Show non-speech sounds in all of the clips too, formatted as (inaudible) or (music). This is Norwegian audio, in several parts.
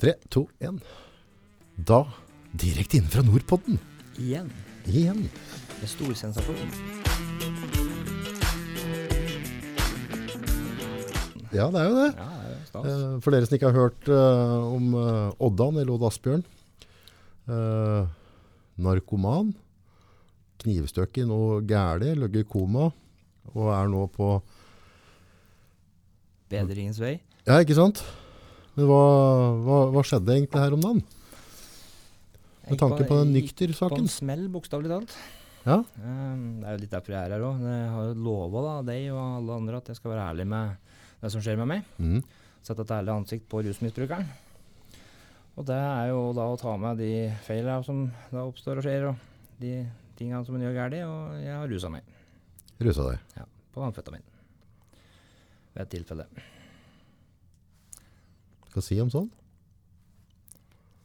Tre, to, én. Da direkte inn fra Nordpodden. Igjen. Igjen. Med stor sensasjon. Ja, det er jo det. Ja, det er stas. Eh, For dere som ikke har hørt eh, om eh, Oddan eller Odd Asbjørn. eh, narkoman. Knivstøkket noe gærlig, ligger i koma. Og er nå på Bedringens vei. Ja, ikke sant? Men hva, hva, hva skjedde egentlig her om dagen? Med tanke på den nykter-saken? Gikk På en smell, bokstavelig talt. Ja. Um, det er jo litt derfor jeg er her òg. Jeg har jo lova deg og alle andre at jeg skal være ærlig med det som skjer med meg. Mhm. Sette et ærlig ansikt på rusmisbrukeren. Og det er jo da å ta med de feilene som da oppstår og skjer, og de tingene som en gjør galt. Og jeg har rusa meg Rusa deg. Ja. på amfetamin. Ved et tilfelle. Skal si om sånn?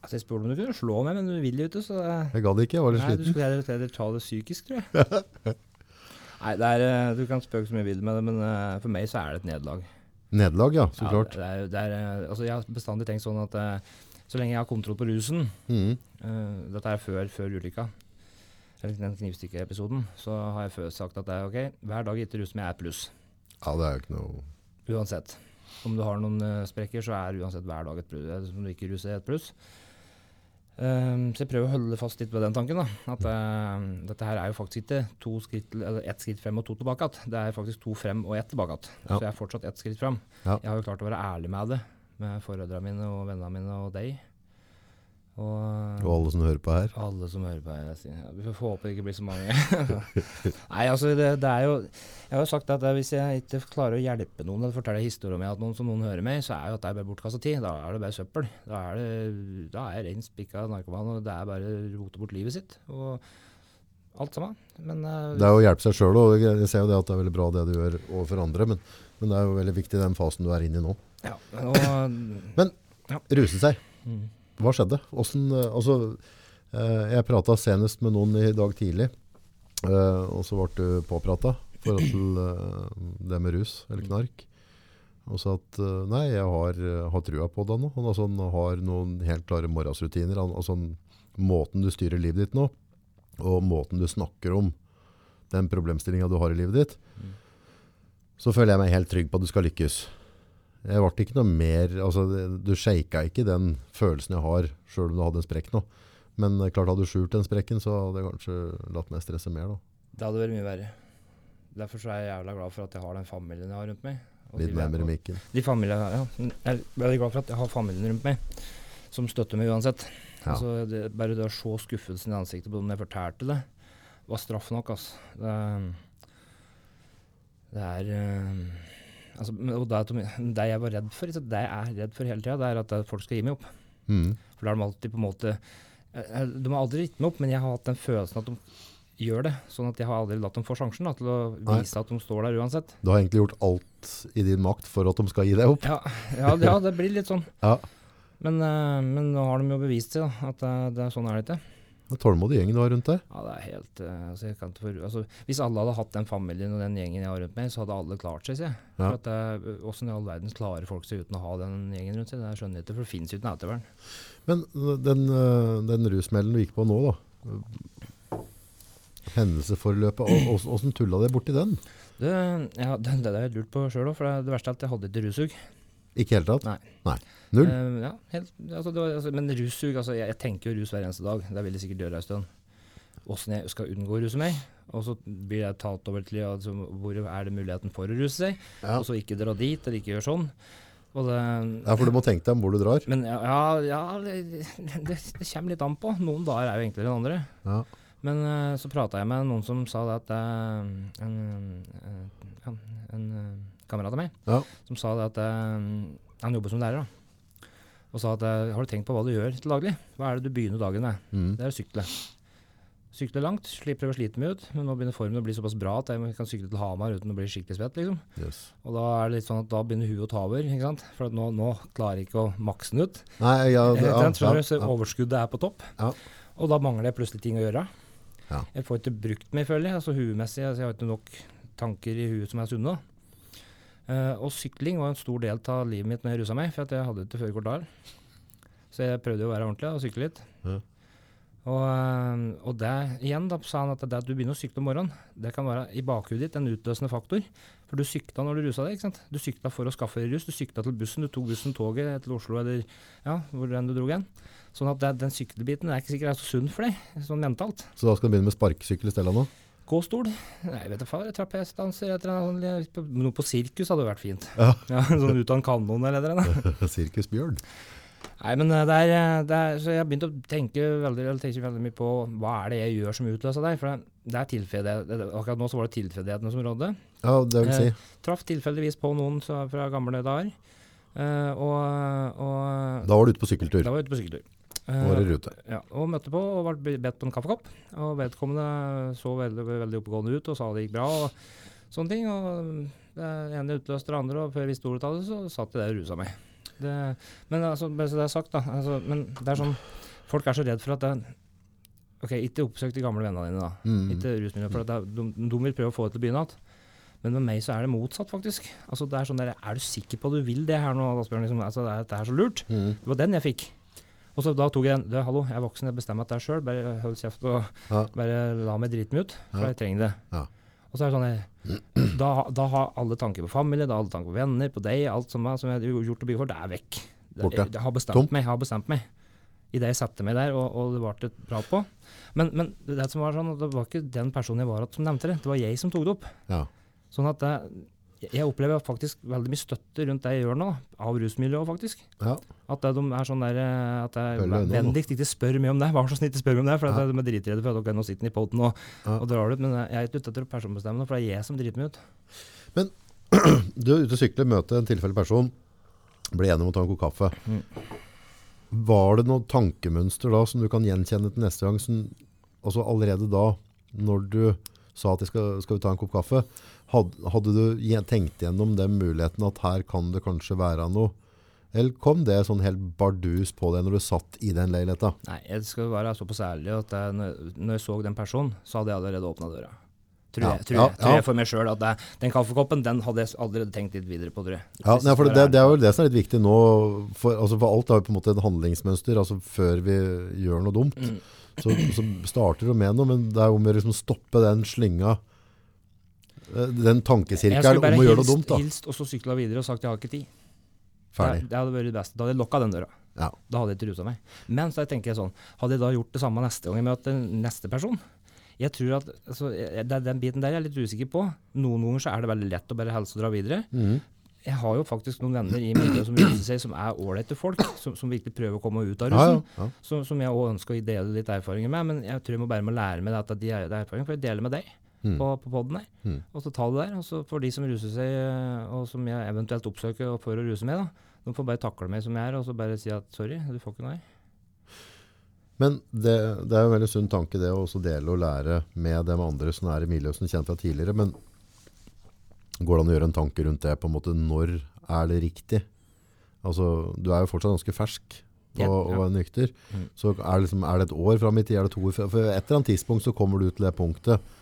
Altså, jeg spurte om du kunne slå meg, men du vil jo ikke, så Jeg gadd ikke, jeg var litt Nei, du sliten. skulle heller, heller ta det psykisk, tror jeg. (laughs) Nei, det er, eh, du kan spøke så mye du vil med det, men eh, for meg så er det et nederlag. Nederlag, ja. Så Ja, klart. det er, det er, eh, altså, jeg har bestandig tenkt sånn at så lenge jeg har kontroll på rusen mm. uh, Dette er før, før ulykka, eller den knivstikkeepisoden, så har jeg før sagt at det er ok, hver dag etter rusen jeg er pluss. Ja, det er jo ikke noe Uansett. Om du har noen uh, sprekker, så er uansett hver dag et pluss. eh, Om du ikke ruser, et pluss. Um, så jeg prøver å holde fast litt ved den tanken. da, At uh, dette her er jo faktisk ikke to skritt, eller ett skritt frem og to tilbake igjen. Det er faktisk to frem og ett tilbake igjen. Ja. Så jeg er fortsatt ett skritt frem. Ja. Jeg har jo klart å være ærlig med det, med foreldrene mine og vennene mine og deg. Og, Og alle som hører på her. alle som hører på her. jeg sier, ja, Vi får håpe det ikke blir så mange. (laughs) Nei, altså det, det er jo Jeg har jo sagt at hvis jeg ikke klarer å hjelpe noen eller fortelle historier om at noen som noen hører meg, så er jo at det er bare bortkasta tid. Da er det bare søppel. Da er, det, da er jeg rein spikka narkoman, og det er bare å rote bort livet sitt. Og alt sammen. Men uh, Det er jo å hjelpe seg sjøl, og jeg ser jo det at det er veldig bra det du gjør overfor andre. Men, men det er jo veldig viktig den fasen du er inne i nå. ja, og, Ruse seg. mm, Hva skjedde? Hvordan, eh, altså, eh, jeg prata senest med noen i dag tidlig, eh, og så ble du påprata i forhold til det med rus eller knark. Og sa at nei, jeg har, har trua på det nå. Han altså, han har noen helt klare morgensrutiner. Han- Altså, måten du styrer livet ditt nå, og måten du snakker om den problemstillinga du har i livet ditt, Mm. så føler jeg meg helt trygg på at du skal lykkes. Jeg ble ikke noe mer, altså Du shaka ikke den følelsen jeg har, sjøl om du hadde en sprekk nå. Men eh, klart hadde du skjult den sprekken, så hadde jeg kanskje latt meg stresse mer. da. det hadde vært mye verre. Derfor så er jeg jævla glad for at jeg har den familien jeg har rundt meg. Litt nærmere mikken. De har, ja. Jeg er veldig glad for at jeg har familien rundt meg som støtter meg uansett. Ja. Altså, det, bare det å se skuffelsen i ansiktet på dem jeg fortalte det, var straff nok. Altså. Det, det er eh, altså, og det, (laughs) det jeg var redd for, det jeg er redd for hele tida, det er at folk skal gi meg opp. Mm. For da har de alltid på en måte eh, eh, De har aldri gitt meg opp, men jeg har hatt den følelsen at de gjør det. Sånn at jeg har aldri latt dem få sjansen da, til å Nei. vise at de står der uansett. Du har egentlig gjort alt i din makt for at de skal gi deg opp. Ja, ja, ja det blir litt sånn. (laughs) Ja. Men, eh, men nå har de jo bevist da, at det, det er sånn er det ikke. En tålmodig gjeng du har rundt deg. Ja, det er helt eh, altså, for, altså, Hvis alle hadde hatt den familien og den gjengen jeg har rundt meg, så hadde alle klart seg, sier jeg. Ja. For at eh, Hvordan i all verden klarer folk seg uten å ha den gjengen rundt seg? Det skjønner jeg ikke, for det fins noe ettervern. Men øh, den, den rusmellen du gikk på nå, da. Hendelsesforløpet, åssen tulla det borti den? Det, ja, det, det har jeg lurt på sjøl òg, for det, det verste er at jeg hadde ikke russug. Ikke i hele tatt? Nei. Null? Uh, ja, helt, altså, det var, altså, men russug altså, jeg, jeg tenker jo rus hver eneste dag. Det vil jeg sikkert gjøre en stund. Åssen jeg skal unngå å ruse meg. Og så blir jeg tatt over til altså, hvor er det muligheten for å ruse seg. Ja. Og så ikke dra dit, eller ikke gjøre sånn. Og det, ja, for du må tenke deg om hvor du drar. Men ja, ja, det, det, det kommer litt an på. Noen dager er jo enklere enn andre. Ja. Men eh, så prata jeg med noen som sa det at eh, en, en, en kamerat av meg Ja. som sa det at uh, han jobber som lærer. da. Og sa at eh, har du tenkt på hva du gjør til daglig? Hva er det du begynner dagen med? Mm. Det er å sykle. Sykle langt, slipper å slite meg ut, men nå begynner formen å bli såpass bra at jeg kan sykle til Hamar uten å bli skikkelig svett. liksom. Yes. Og da er det litt sånn at da begynner huet å ta over. ikke sant? For nå, nå klarer jeg ikke å makse den ut. Nei, ja, det, ja, ja, ja. Overskuddet er på topp. Ja. Og da mangler jeg plutselig ting å gjøre. Ja. Jeg får ikke brukt meg, føler jeg. altså Huemessig. Altså, jeg har ikke nok tanker i huet som er sunne. Eh, og sykling var en stor del av livet mitt når jeg rusa meg, for at jeg hadde ikke førerkort da. Så jeg prøvde å være ordentlig og sykle litt. Ja. Og, eh, og det igjen da sa han at det at du begynner å sykle om morgenen, det kan være i bakhudet ditt en utløsende faktor. For du sykla når du rusa deg. ikke sant? Du sykla for å skaffe deg rus. Du sykla til bussen, du tok bussen, toget til Oslo eller ja, hvor enn du dro hen. Sånn at det, den sykkelbiten er ikke sikkert er så sunn for deg, sånn mentalt. Så da skal du begynne med sparkesykkel i stedet nå? Gåstol? Nei, vet du faen. Trapesdanser. Noe på sirkus hadde vært fint. Ja. (laughs) ja sånn ut av en kanon eller noe. (laughs) Sirkusbjørn. Nei, men eh, det er, eh, det er, så jeg har begynt å tenke veldig, tenke veldig mye på hva er det jeg gjør som utløser deg. For det, det er tilfeldighet. Akkurat nå så var det tilfeldighetene som rådde. Ja, det vil si. Traff tilfeldigvis på noen fra gamle dager. Eh, og, og Da var du ute på sykkeltur. da var jeg ute på sykkeltur. Var i rute. ja, og møtte på og ble bedt på en kaffekopp. Og vedkommende så veldig, veldig oppegående ut og sa det gikk bra og sånne ting. Og det ene utløste det andre, og før jeg visste ordet av det, så satt jeg der og rusa meg. Det, men altså, det er sagt, da. Altså, men det er sånn Folk er så redd for at det OK, ikke oppsøk de gamle vennene dine, da. Mm. Ikke rusmiddel, for er, de, de vil prøve å få det til å begynne igjen. Men med meg så er det motsatt, faktisk. Altså, det Er sånn der, er du sikker på at du vil det her nå, Asbjørn? Liksom, altså, det er, det er så lurt. Mm. Det var den jeg fikk. Og så da tok jeg. Du, hallo, jeg er voksen, jeg bestemmer dette sjøl. Bare hold kjeft og Ja. bare la meg drite meg ut, for jeg trenger det. Ja. Og så er det sånn da, da har alle tanker på familie, da har alle tanker på venner, på deg, alt som, som jeg har gjort og bygd for, det er vekk. Det, Borte. jeg, jeg har bestemt Tom. meg. Jeg har bestemt meg. Idet jeg satte meg der, og, og det ble et prat på. Men, men det som var sånn, det var ikke den personen jeg var at som nevnte det, det var jeg som tok det opp. Ja. Sånn at det, jeg opplever faktisk veldig mye støtte rundt det jeg gjør nå, av rusmiljøet faktisk. ja. At det, de er sånn der, eh, at nå. vennligst ikke spør meg om det. Vær så snill, ikke spør meg om det. For Ja. de er dritredde for at ok, nå sitter i poten og, Ja. og drar det ut. Men jeg er ikke ute etter å personbestemme noe, for det er jeg som driter meg ut. Du er ute og sykler, møter en tilfeldig person, blir enig om å ta en kopp kaffe. Mm. Var det noe tankemønster da som du kan gjenkjenne til neste gang? Som, altså allerede da, når du sa at de skal, skal vi ta en kopp kaffe, hadde, hadde du tenkt gjennom den muligheten at her kan det kanskje være noe? Eller kom det sånn helt bardus på deg når du satt i den leiligheta? Nei, jeg skal være såpass ærlig at jeg, når, jeg så den personen, så hadde jeg allerede åpna døra. Tror Ja, jeg, tror ja, jeg, tror ja. jeg for meg sjøl at det, den kaffekoppen den hadde jeg allerede tenkt litt videre på, tror jeg. Ja, nei, for det, det er jo det som er litt viktig nå. For, altså for alt har jo på en måte et handlingsmønster. altså Før vi gjør noe dumt, Mm. Så, så starter du med noe. Men det er om å liksom stoppe den slynga, eh, den tankesirkelen om å gjøre noe dumt. da. hilst og så sykla videre og sagt jeg har ikke tid. Det, Ferdig. det hadde vært det beste. Da hadde jeg lokka den døra. Ja. Da hadde jeg ikke rusa meg. Men så tenker jeg sånn, hadde jeg da gjort det samme neste gang jeg møter neste person? Jeg tror at, altså, Den biten der er jeg litt usikker på. Noen ganger så er det veldig lett å bare helse og dra videre. Mhm. Jeg har jo faktisk noen venner i miljøet som ruser seg som er ålreite folk, som, som virkelig prøver å komme ut av rusen. ja, ja. Som, som jeg òg ønsker å dele litt erfaringer med. Men jeg tror jeg må bare må lære meg at de erfaringene, er for jeg deler med deg Mm. på, på poden her. Mm. Og så ta det der. Og så for de som ruser seg, eh, og som jeg eventuelt oppsøker for å ruse med, da, de får bare takle meg som jeg er, og så bare si at sorry, du får ikke noe. Men det, det er jo en veldig sunn tanke det å også dele og lære med de andre som er i miljøet som du kjenner fra tidligere. Men går det an å gjøre en tanke rundt det på en måte når er det riktig? Altså, du er jo fortsatt ganske fersk Ja, ja. og er nykter. Mm. Så er det, liksom, er det et år fram i tid? Er det to år? For et eller annet tidspunkt så kommer du til det punktet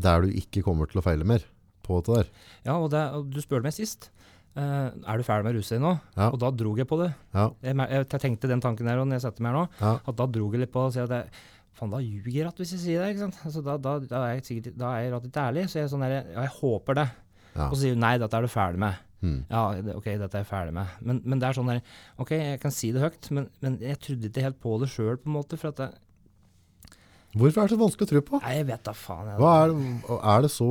der du ikke kommer til å feile mer på dette der. Ja, og, det, og du spurte meg sist. Uh, er du ferdig med å ruse deg nå? Ja. Og da drog jeg på det. Ja, Jeg, jeg, tenkte den tanken og når jeg setter meg her nå, ja, at da drog jeg litt på det jeg, faen, da ljuger jeg hvis jeg sier det. ikke sant? Altså, da, da, da er jeg sikkert, da er jeg rett litt ærlig. Så jeg er sånn der, ja, jeg håper det. ja. Og så sier hun nei, dette er du ferdig med. Mm. Ja, det, ok, dette er jeg ferdig med. Men, men det er sånn der, ok, jeg kan si det høyt, men, men jeg trodde ikke helt på det sjøl, på en måte. For at jeg, Hvorfor er det så vanskelig å tro på? nei, jeg vet da faen. Jeg, Hva er, det- er det så,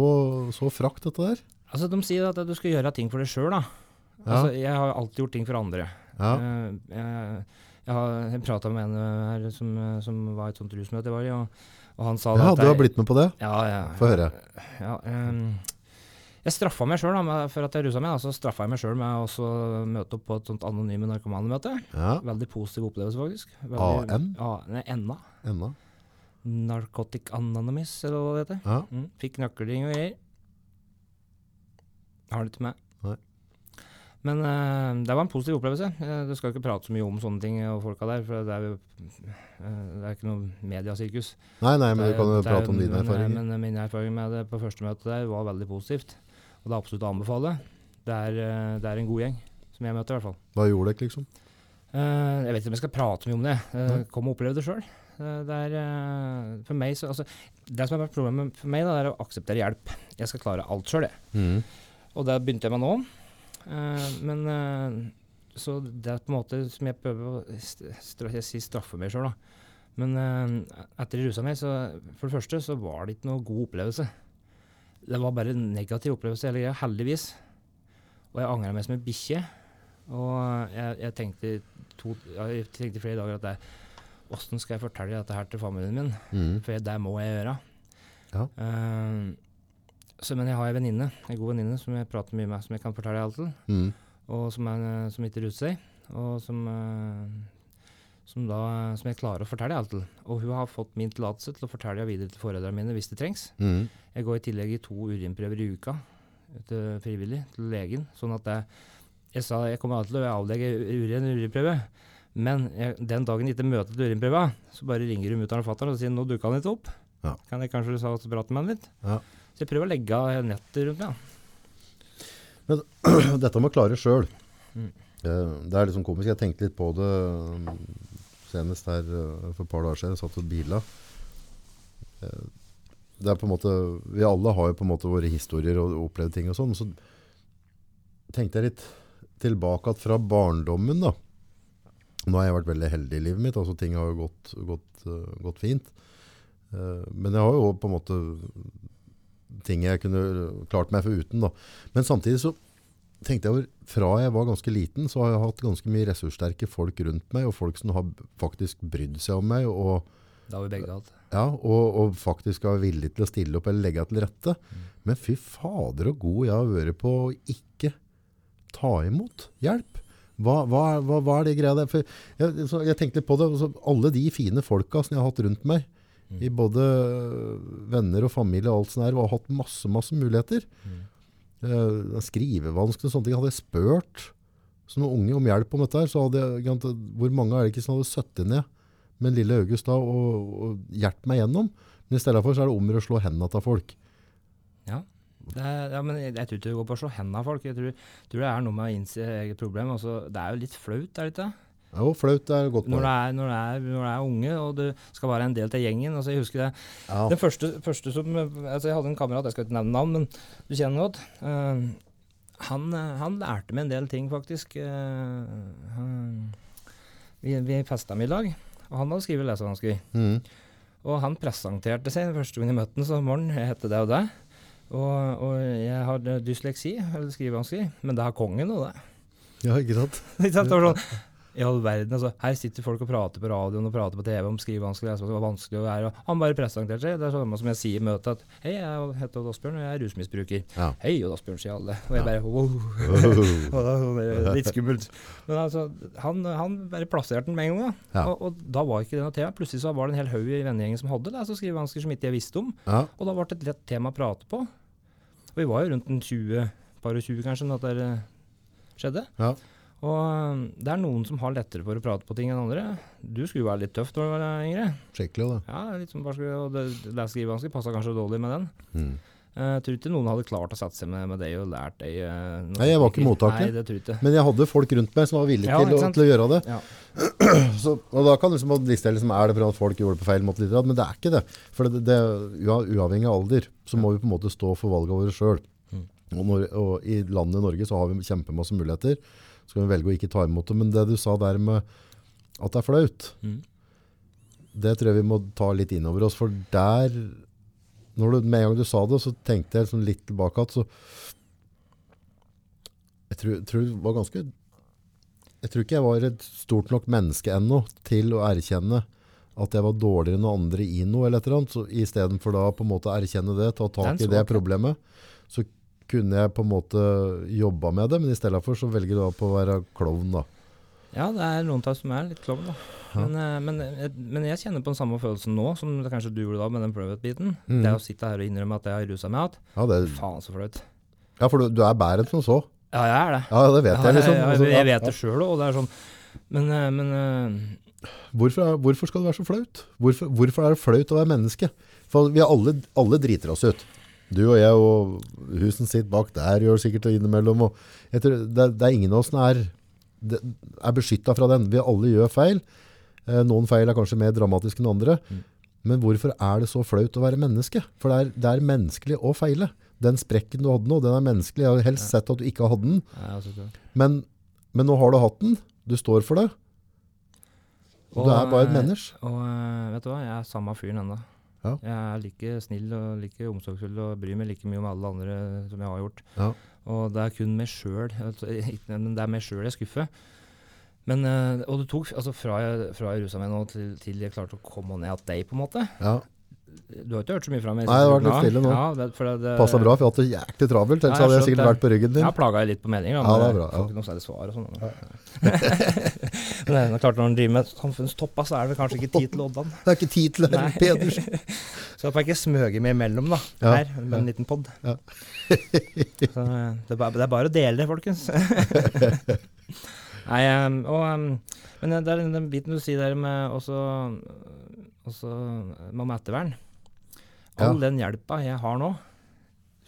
så frakt dette der? Altså, de sier at du skal gjøre ting for deg sjøl, da. Ja. Altså, jeg har alltid gjort ting for andre. Ja. Eh, jeg, jeg, har, prata med en eh, her som, eh, som var i et sånt rusmøte jeg var i, og, og han sa Ja, at du har jeg- blitt med på det? Ja, ja. Få høre. Ja, um, jeg straffa meg sjøl for at jeg rusa meg. Så straffa jeg meg sjøl med å møte opp på et sånt anonyme narkomanemøte. Ja, Veldig positiv opplevelse, faktisk. Veldig, AN? Ja, nei, NA. enda. Narcotic Anonymous, eller hva det heter. Ja. Mm. Fikk nøkkelring og greier. Har det ikke med. Nei. Men uh, det var en positiv opplevelse. Uh, du skal ikke prate så mye om sånne ting og folka der, for det er jo uh, det er ikke noe mediasirkus. Nei, nei, men du kan jo er- prate om dine erfaringer. Men, men min erfaring med det på første møte der var veldig positivt. Og det er absolutt å anbefale. Det er, eh, det er en god gjeng, som jeg møter i hvert fall. Hva gjorde dere, liksom? Eh, jeg vet ikke om jeg skal prate mye om det. Kom og opplev det sjøl. det er eh, for meg så altså, Det som har vært problemet for meg, da, er å akseptere hjelp. Jeg skal klare alt sjøl, jeg. Mm. Og det begynte jeg med nå. Eh, men eh, Så det er på en måte som jeg prøver å st stra si straffe meg sjøl, da. Men eh, etter jeg rusa meg, så for det første så var det ikke noe god opplevelse. Det var bare en negativ opplevelse hele greia, heldigvis. Og jeg angra meg som en bikkje. Og jeg, jeg tenkte to, jeg tenkte flere dager at det, Åssen skal jeg fortelle dette her til familien min? Mm. For det må jeg gjøre. Ja. Eh, så, men jeg har ei venninne, en god venninne som jeg prater mye med, som jeg kan fortelle alt til. Mm. Og som, er, eh, som ikke ruser seg. Og som, eh, som, da, som jeg klarer å fortelle alt til. Og hun har fått min tillatelse til å fortelle videre til foreldrene mine hvis det trengs. Mm. Jeg går i tillegg i to urinprøver i uka til frivillig til legen. Sånn at jeg, jeg sa jeg kommer alltid til å avlegge urin urinprøve. Men jeg, den dagen jeg ikke møter til urinprøva, så bare ringer hun mutter'n og fatter'n og sier nå dukker han ikke opp. Ja. Kan jeg kanskje prate med han litt? Ja. Så jeg prøver å legge av nettet rundt meg. (clears throat) Dette med å klare sjøl. Mm. det er liksom komisk. Jeg tenkte litt på det um, senest her uh, for et par dager siden. Jeg satt og bila. Eh, det er på en måte Vi alle har jo på en måte våre historier og opplevd ting og sånn. Så tenkte jeg litt tilbake at fra barndommen, da. Nå har jeg vært veldig heldig i livet mitt. altså Ting har jo gått, gått, gått fint. Eh, men jeg har jo på en måte ting jeg kunne klart meg foruten. da. Men samtidig så tenkte jeg over, fra jeg var ganske liten, så har jeg hatt ganske mye ressurssterke folk rundt meg, og folk som har faktisk brydd seg om meg, og, Det har vi begge hatt. ja, og, og faktisk er villig til å stille opp eller legge til rette. Men fy fader og god jeg har vært på å ikke ta imot hjelp. Hva, hva, hva, hva er det greia der? Jeg, så jeg tenkte litt på det. altså, alle de fine folka som jeg har hatt rundt meg, i både venner og familie og alt sånt her, og har hatt masse, masse muligheter. Mm. Eh, skrivevansker og sånne ting. Hadde jeg spurt som unge om hjelp om dette her, så hadde jeg, gant, hvor mange er det ikke som hadde søttet ned med lille August da og, og hjulpet meg gjennom? Men i stedet for så er det om å slå hendene av folk. Ja. Det er, ja, men jeg, jeg tror ikke det går på å slå hendene av folk. Jeg tror, tror det er noe med å innse eget problem. Altså, det er jo litt flaut, er det ikke? Det? er jo flaut det er godt Når det, er, når, det er, når det er unge og du skal være en del til gjengen. Altså, jeg husker det. Ja. Den første, første som altså Jeg hadde en kamerat, jeg skal ikke nevne navn, men du kjenner godt. Uh, han, han lærte meg en del ting, faktisk. Uh, han, vi, vi festa med i lag, og han hadde skrevet lesevansker. Mm. Og han presenterte seg første gang jeg møtte ham, så morgen, jeg heter det og det. Og, og jeg har dysleksi, eller skrivevansker, men det har kongen og det. ja, ikke sant? (laughs) Ikke sant? Det var sånn, i all verden, altså, Her sitter folk og prater på radioen og prater på TV om skrivevansker, det var vanskelig å være han bare presenterte seg. Det er samme som jeg sier i møtet at Hei, jeg heter Odd Asbjørn, og jeg er rusmisbruker. Ja. Hei, Odd Asbjørn, sier alle. Og jeg bare wow. (laughs) (laughs) Sånn, eh, litt skummelt. Men altså, han, han bare plasserte den med en gang. Da. Ja. Og, og da var ikke det noe tema. Plutselig så var det en hel haug i vennegjengen som hadde lese- og skrivevansker som ikke jeg visste om. Ja. Og da ble det et lett tema å prate på. Og vi var jo rundt en 20, par og 20 kanskje, når dette skjedde. Ja. Og um, det er noen som har lettere for å prate på ting enn andre. Du skulle jo være litt tøff da du var yngre. Skikkelig, da. Ja, litt som bare og det, lese-skrivevansker passa kanskje dårlig med den. Mm. Jeg tror ikke noen hadde klart å sette seg med, med deg og lært deg uh, Nei, jeg var ikke mottaker. Nei, det tror jeg ikke. Men jeg hadde folk rundt meg som var villige Ja, til, å, til å gjøre det. Ja. (clears throat) Så, og da kan liksom liste liksom, er det fordi at folk gjorde det på feil måte, litt, men det er ikke det. For det, det, ua- uavhengig av alder, så må vi på en måte stå for valgene våre sjøl. Mm. Og, når, og i landet Norge så har vi kjempemasse muligheter. Så kan vi velge å ikke ta imot det. Men det du sa der med at det er flaut, Mm. det tror jeg vi må ta litt innover oss. For der, når du, med en gang du sa det, så tenkte jeg liksom litt tilbake at så Jeg tror, tror det var ganske Jeg tror ikke jeg var et stort nok menneske ennå til å erkjenne at jeg var dårligere enn andre i noe, eller et eller annet. Så istedenfor måte erkjenne det, ta tak i det problemet, så kunne jeg på en måte jobba med det, men i stedet for så velger du da på å være klovn, da. ja, det er noen av oss som er litt klovn, da. Ja. Men, eh, men, jeg- men jeg kjenner på den samme følelsen nå som kanskje du gjorde da med den private-biten. Mm. Det å sitte her og innrømme at jeg har rusa meg igjen. Ja, det, Faen så flaut. ja for du, du er bedre enn som så. Ja, jeg er det. Ja, det vet Ja, jeg liksom. jeg, Altså, jeg, jeg vet det sjøl òg, det er sånn Men, eh, men eh, Hvorfor, er, hvorfor skal det være så flaut? Hvorfor, hvorfor er det flaut å være menneske? For vi alle, alle driter oss ut. Du og jeg og husen sitt bak der gjør sikkert det innimellom. Og jeg tror, det, det er ingen av oss som er det er beskytta fra den. Vi alle gjør feil. Eh, noen feil er kanskje mer dramatiske enn andre. Mm. Men hvorfor er det så flaut å være menneske? For det er, det er menneskelig å feile. Den sprekken du hadde nå, den er menneskelig. Jeg har helst sett at du ikke hadde den. Men, men nå har du hatt den. Du står for det. Og du er bare et eh, menneske. Og eh, vet du hva, jeg er samme fyren ennå. Ja. Jeg er like snill og like omsorgsfull og bryr meg like mye om alle andre som jeg har gjort. Ja. Og det er kun meg sjøl Men det er meg sjøl jeg skuffer. Men, eh, og det tok altså fra jeg, fra jeg rusa meg nå til, til jeg klarte å komme ned til deg, på en måte. Ja. Du har ikke hørt så mye fra meg? Nei, det har vært litt stille nå. Ja, det, for det, det, Passa bra, for jeg har hatt det jæklig travelt. Ellers Ja, hadde jeg sikkert vært på ryggen din. Jeg plaga litt på meldinga, men Ja, er jeg får ikke noe særlig svar og sånn. (laughs) (laughs) men klart Når en driver med samfunnstoppa, så er det kanskje ikke tid til Oddan. Det er ikke tid til det, Pedersen. (laughs) Så jeg får ikke smøge meg imellom, da. Ja, Her, med en liten pod. Ja. (laughs) så eh, det er, bare, det er bare å dele folkens. (laughs) Nei, og, men det er den, biten du sier der med også, også med ettervern. All Ja. den hjelpa jeg har nå,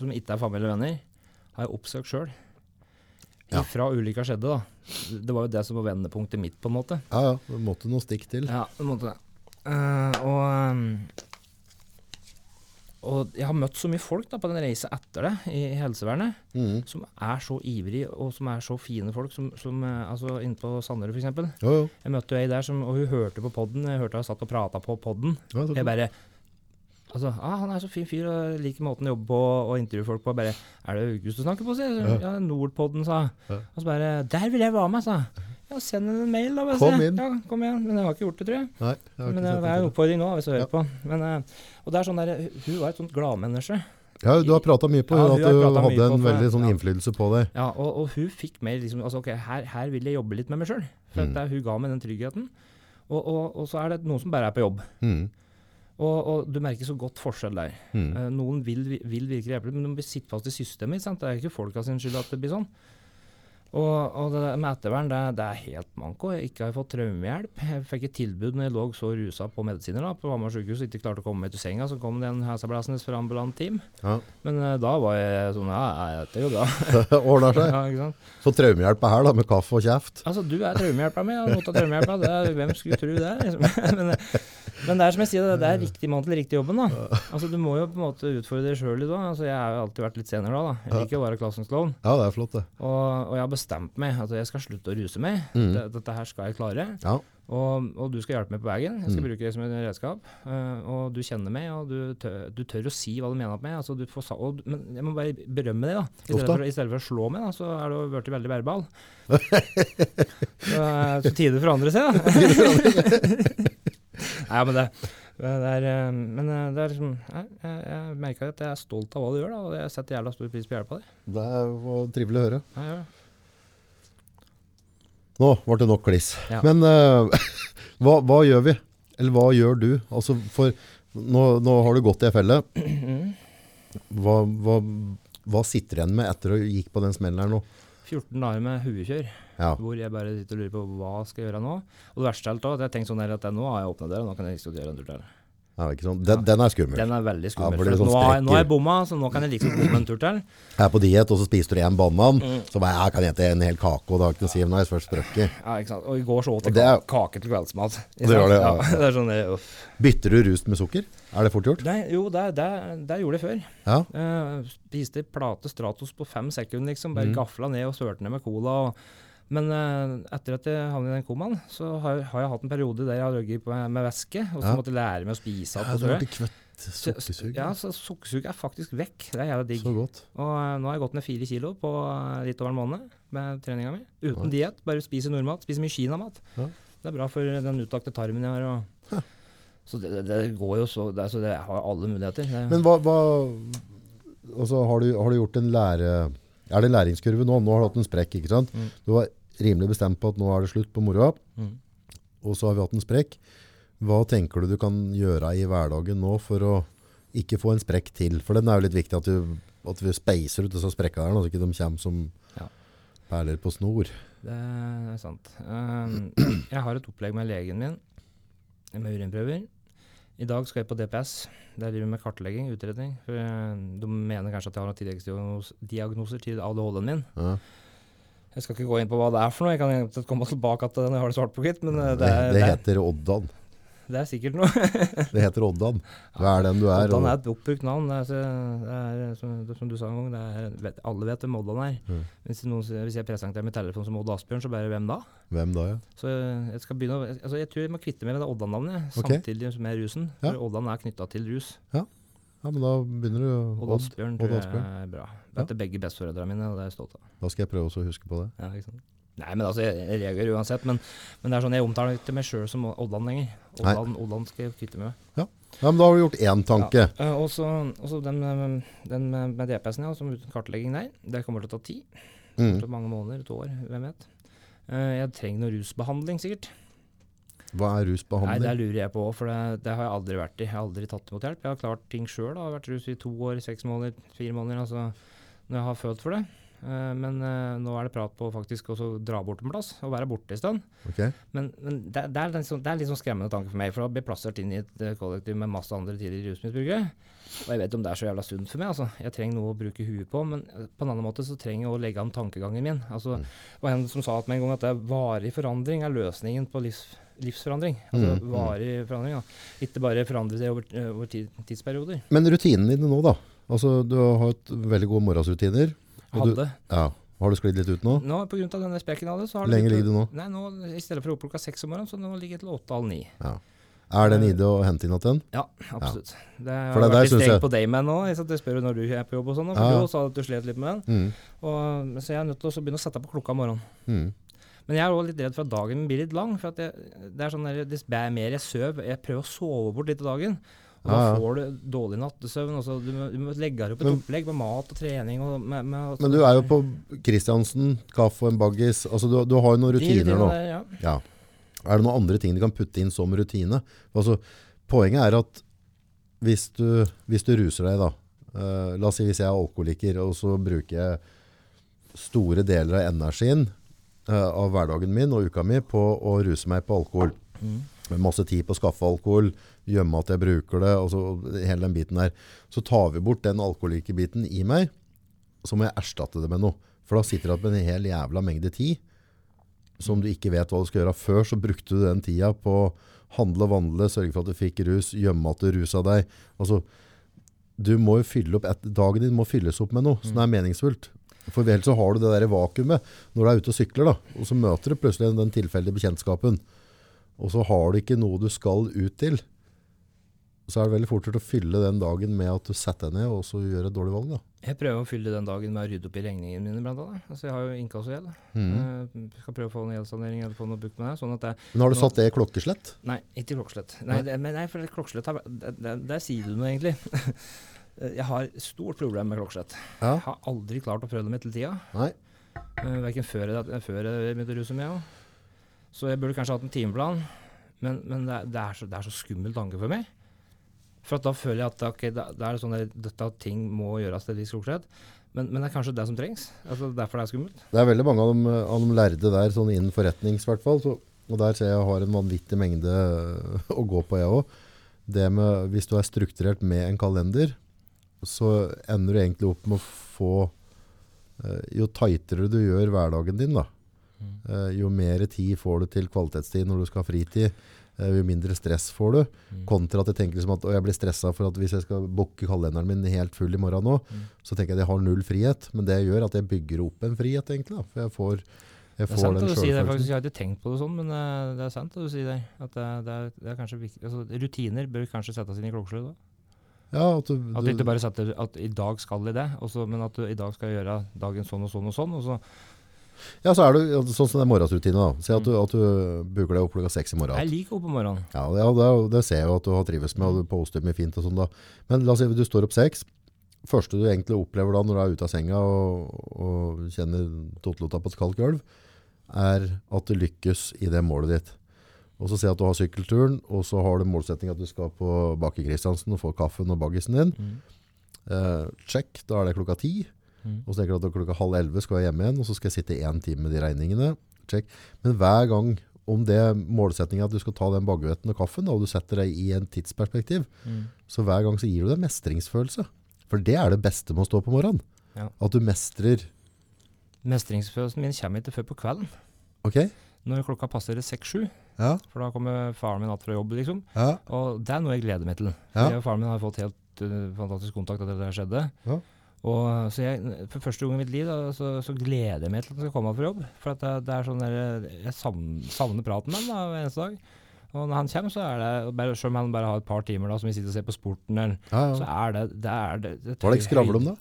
som ikke er familie og venner, har jeg oppsøkt sjøl. Ja. Fra ulykka skjedde, da. Det var jo det som var vendepunktet mitt, på en måte. Ja, ja. Det måtte noe stikk til. Ja, det måtte det. Uh, og, um, og jeg har møtt så mye folk da, på den reisa etter det i, helsevernet, mm. som er så ivrige og som er så fine folk. Som, som eh, altså Inne på Sanderud, f.eks. Jeg møtte jo ei der, som, og hun hørte på podden. Jeg hørte hun satt og prata på podden. Ja, Jeg bare Altså, ah, Han er så fin fyr og liker måten å jobbe på og intervjue folk på. Bare 'Er det August du snakker på?' sier. Ja. Ja, Nordpodden, sa. Ja. Og så bare 'Der vil jeg være med', sa jeg. Ja, send henne en mail, da. bare Kom inn. Ja, kom igjen. Men jeg har ikke gjort det, tror jeg. Nei, jeg har Men det er en oppfordring nå, hvis du hører Ja. på. Men, eh, og det er sånn der, Hun var et sånt gladmenneske. Ja, du har prata mye på Ja, at hun har du hadde en veldig sånn ja. innflytelse på deg. Ja, og, og hun fikk mer liksom altså, ok, her, her vil jeg jobbe litt med meg sjøl. Mm. at hun ga meg den tryggheten. Og, og, og så er det noen som bare er på jobb. Mhm. Og, og du merker så godt forskjell der. Mm. Eh, noen vil, vil virkelig hjelpe, men de blir sitter fast i systemet. Sant? Det er ikke folka sin skyld at det blir sånn. Og, og det med ettervern, det, det er helt manko. Jeg ikke har fått traumehjelp. Jeg fikk et tilbud når jeg lå så rusa på medisiner da, på Hamar sykehus og ikke klarte å komme meg til senga. Så kom det en hesablæsende fra ambulant team. Ja. Men eh, da var jeg sånn Ja, ja, er jo bra. (laughs) Ordner seg. (laughs) ja? Så traumehjelp er her, da, med kaffe og kjeft. Altså, du er traumehjelpa mi, og mottatt traumehjelpa. Det er- Hvem skulle tro det? Liksom. (laughs) Men, men det er som jeg sier, det det er riktig mann til riktig jobben. da. Altså, Du må jo på en måte utfordre deg sjøl litt òg. Altså, jeg har jo alltid vært litt senere da. da. Jeg liker å være klassens klovn. Ja, det er flott, det. Og, og jeg bestemt meg at jeg skal slutte å ruse meg. Mm. Dette her skal jeg klare. Ja. Og, og du skal hjelpe meg på veien. Jeg skal Mm. bruke det som et redskap. Uh, og du kjenner meg, og du tør, du tør å si hva du mener med meg. Altså, du får, og, men jeg må bare berømme deg, da. I stedet, for, I stedet for å slå meg, da, så er du blitt veldig verbal. (laughs) så, eh, så tider for andre seg, da. (laughs) (laughs) Nei, men det, det er eh, Men det er liksom Jeg, jeg, jeg merker at jeg er stolt av hva du gjør, da, og jeg setter jævla stor pris på hjelpa di. Det var trivelig å høre. Ja, ja. Nå ble det nok kliss. Ja. Men uh, (laughs) hva, hva gjør vi? Eller hva gjør du? Altså, for nå, nå har du gått i ei felle. (clears throat) Hva, hva, hva sitter igjen med etter å gikk på den smellen her nå? 14 dager med huekjør. Ja. Hvor jeg bare sitter og lurer på hva skal jeg gjøre nå. Og det verste av alt er at jeg tenker sånn at nå har jeg åpna døra, nå kan jeg ikke gjøre en tur til. Ja ikke sant? Den, den er skummel. Den er veldig Ja, skummel. Ja, det sånn nå, har, nå har jeg bomma, så nå kan jeg liksom bomme en tur til. Jeg er på diett, og så spiser du én banan. Mm. Så bare, jeg kan spise en hel kake, og det noe å si det er først sprøkket. Ja, ikke sant? Og i går så åt jeg det er- kake til kveldsmat. Det gjør det, ja. (laughs) det er sånn, eh, uff. Bytter du rust med sukker? Er det fort gjort? Nei, jo, det, det, det gjorde jeg før. Ja. Uh, spiste plate Stratos på fem sekunder, liksom. Bare mm. gafla ned og sølte ned med cola. Og, men uh, etter at jeg havnet i den komaen, så har, har jeg hatt en periode der jeg har røgget med, med væske. Og så Ja. måtte jeg lære meg å spise Ja, igjen. har blitt kvett sukkersug. Ja, så sukkersug er faktisk vekk. Det er jævla digg. Så godt. Og uh, nå har jeg gått ned fire kilo på eh, litt over en måned med treninga mi. Uten Ja. diett, bare spise nordmat. Spise mye kinamat. Ja. Det er bra for den uttakte tarmen jeg har. Og, så det, det, det går jo så det, er, så det har alle muligheter. Men hva, hva altså, har, du, har du gjort en lære... Er det læringskurve nå? Nå har du hatt en sprekk, ikke sant? Mm. Du var rimelig bestemt på at nå er det slutt på moroa, mm. og så har vi hatt en sprekk. Hva tenker du du kan gjøre i hverdagen nå for å ikke få en sprekk til? For den er jo litt viktig at, du, at vi speiser ut disse sprekkene her, så ikke de kommer som Ja. perler på snor. Det er sant. Um, jeg har et opplegg med legen min med urinprøver. I dag skal jeg på DPS. Der driver vi med kartlegging, utredning. For eh, de mener kanskje at jeg har noen tilleggsdiagnoser til ADHD-en min. Ja. Jeg skal ikke gå inn på hva det er for noe. Jeg kan komme tilbake til det når jeg har det svart på hvitt. Men eh, Det, det, er, det det, er, heter Oddan. det er sikkert noe. (laughs) Det heter Oddan. Du er den du er. Oddan er et oppbrukt navn. Det er, så- det er som, det, som du sa en gang, det er, alle vet hvem Oddan er. Mm. Hvis, noen, hvis jeg presenterer min telefon som Odd Asbjørn, så bare hvem da? Hvem da, ja? Så jeg skal begynne å, altså jeg tror jeg må kvitte meg med det Oddan-navnet jeg, Ok. samtidig med rusen. Ja. For Oddan er knytta til rus. Ja, men da begynner du Odd. Asbjørn tror jeg er bra. Det Dette er begge besteforeldrene mine, og det er jeg stolt av. Da skal jeg prøve også å huske på det. Ja, ikke sant? Nei, men altså, jeg, jeg reagerer uansett. Men, men det er sånn, jeg omtaler ikke meg sjøl som Oddan lenger. Oddan, Oddan skal jeg kvitte meg med. Ja, men da har du gjort én tanke. Ja. Eh, og så den, med- den med, DPS-en, ja, som uten kartlegging der. Det kommer til å ta tid. Mm. Til mange måneder, et år, hvem vet. Eh, jeg trenger noe rusbehandling, sikkert. Hva er Nei, det lurer jeg på, for det, det har jeg aldri vært i. Jeg har aldri tatt imot hjelp. Jeg har klart ting sjøl. Har vært rus i to år, seks måneder, fire måneder. Altså, når jeg har følt for det. Eh, men eh, nå er det prat på faktisk også dra bort en plass og være borte en stund. Okay. Men, men det, det, er sånn, det er litt sånn skremmende tanke for meg, for å bli plassert inn i et eh, kollektiv med masse andre tidligere rusmisbrukere. Og jeg vet om det er så jævla sunt for meg. altså. Jeg trenger noe å bruke huet på, men på en annen måte så trenger jeg å legge an tankegangen min. Altså, Mm. Det var en som sa at meg en gang at det er varig forandring er løsningen på livs, livsforandring. Altså Mm, mm. varig forandring, da. Ikke bare forandre det over, over tidsperioder. Men rutinene dine nå, da? Altså, Du har hatt veldig gode morgensrutiner. Og du- Ja. Har du sklidd litt ut nå? Nå, av denne speken jeg hadde, så har Lenge ligger du nå? Nei, nå, I stedet for å opp klokka seks om morgenen, så nå ligger jeg til åtte halv ni. Er det en idé å hente inn igjen? Ja, absolutt. Det For har det vært litt steg på deg Dayman nå. Jeg, spør når du er på jobb og sånn. For Ja, ja. Du sa at du slet litt med den. Mm. Og, så jeg er nødt til å begynne å sette på klokka om morgenen. Mm. Men jeg er også litt redd for at dagen blir litt lang. For jeg, det er sånn der, dess mer jeg søv Jeg prøver å sove bort litt i dagen. Og Ja, ja. da får du dårlig nattesøvn. Også. du, må, du må legge deg opp et Men- opplegg med mat og trening. Og med, med, Men du er jo på Kristiansen, kaffe og en baggis. Altså, du, du har jo noen rutiner nå. der, ja. Ja. Er det noen andre ting du kan putte inn som rutine? Altså, poenget er at hvis du, hvis du ruser deg, da uh, La oss si hvis jeg er alkoholiker, og så bruker jeg store deler av energien uh, av hverdagen min og uka mi på å ruse meg på alkohol. Mm. Med masse tid på å skaffe alkohol, gjemme at jeg bruker det, og så hele den biten der. Så tar vi bort den alkoholike biten i meg, så må jeg erstatte det med noe. For da sitter du igjen med en hel jævla mengde tid som du ikke vet hva du skal gjøre. Før så brukte du den tida på å handle og vandle, sørge for at du fikk rus, gjemme at du rusa deg. Altså, du må jo fylle opp, et, dagen din må fylles opp med noe som er meningsfullt. For ellers så har du det der vakuumet når du er ute og sykler, da, og så møter du plutselig den tilfeldige bekjentskapen. Og så har du ikke noe du skal ut til. Så er det veldig fort å fylle den dagen med at du setter deg ned og så gjør et dårlig valg. Da. Jeg prøver å fylle den dagen med å rydde opp i regningene mine, blant annet. Altså, jeg har jo inkassogjeld. Mm. Eh, skal prøve å få en gjeldssanering eller få noe bukt med det. Sånn at det Men har du satt det i klokkeslett? Nei, ikke klokkeslett. Nei, det, men nei, for det klokkeslett har, der, der, der sier du noe, egentlig. (laughs) jeg har stort problem med klokkeslett. Ja. Jeg har aldri klart å prøve det med til tida. Nei. Uh, verken før, jeg- før jeg begynte å ruse meg òg. Så jeg burde kanskje hatt en timeplan. Men, men det, er, det, er så, det er så skummel tanke for meg. For da føler jeg at okay, da er sånn at dette ting må gjøres til et visst klokkeslett. Men, men det er kanskje det som trengs. Altså Derfor det er skummelt. Det er veldig mange av de, av de lærde der, sånn innen forretnings hvert fall. Og der ser jeg jeg har en vanvittig mengde (laughs) å gå på, jeg òg. Det med Hvis du er strukturert med en kalender, så ender du egentlig opp med å få øh, Jo tightere du gjør hverdagen din, da, jo mer tid får du til kvalitetstid når du skal ha fritid. øh, Jo mindre stress får du. Mm. Kontra at jeg tenker liksom at «Å, jeg blir stressa for at hvis jeg skal booke kalenderen min helt full i morgen nå, Mm. så tenker jeg at jeg har null frihet. Men det gjør at jeg bygger opp en frihet, egentlig. Da. For jeg får, jeg Det er får sant at du sier det, faktisk. Jeg har ikke tenkt på det sånn, men eh, det er sant at du sier det. At det, det, er, det er kanskje viktig. Altså, rutiner bør kanskje settes inn i klokkeslett da? Ja, at du, At du ikke bare setter at i dag skal de det, også, men at du i dag skal gjøre dagen sånn og sånn og sånn. Og så ja, så er du sånn som den morgensrutinen. da. Si at du, at du bruker deg opp klokka seks i morgen. Jeg liker opp om morgenen. Ja, det, det, det ser jeg jo at du har trives med, og du poster mye fint og sånn da. Men la oss si at du står opp seks. Første du egentlig opplever da når du er ute av senga og, og kjenner totlota på et kaldt gulv, er at du lykkes i det målet ditt. Og så si at du har sykkelturen, og så har du målsetting at du skal på Baker Kristiansen og få kaffen og baggisen din. Eh, check, da er det klokka ti. Mm. Og så tenker du at klokka halv elleve skal jeg hjem igjen, og så skal jeg sitte én time med de regningene. Check. Men hver gang om det målsettinga at du skal ta den baguetten og kaffen, da, og du setter deg i en tidsperspektiv, Mm. så hver gang så gir du deg mestringsfølelse. For det er det beste med å stå på morgenen. Ja. At du mestrer Mestringsfølelsen min kommer ikke før på kvelden. Ok? Når klokka passerer seks-sju. Ja. For da kommer faren min igjen fra jobb, liksom. Ja. Og det er noe jeg gleder meg til. Ja. Jeg og faren min har fått helt uh, fantastisk kontakt etter at det skjedde. Ja. Og så jeg, For første gang i mitt liv da, så, så gleder jeg meg til at han skal komme igjen fra jobb. For at det, det er sånn der, Jeg savner, praten med da, hver eneste dag. Og når han kommer, så er det bare, Selv om han bare har et par timer da, som vi sitter og ser på sporten, eller, ja, så er det det er det, det Hva er det skravler om, da?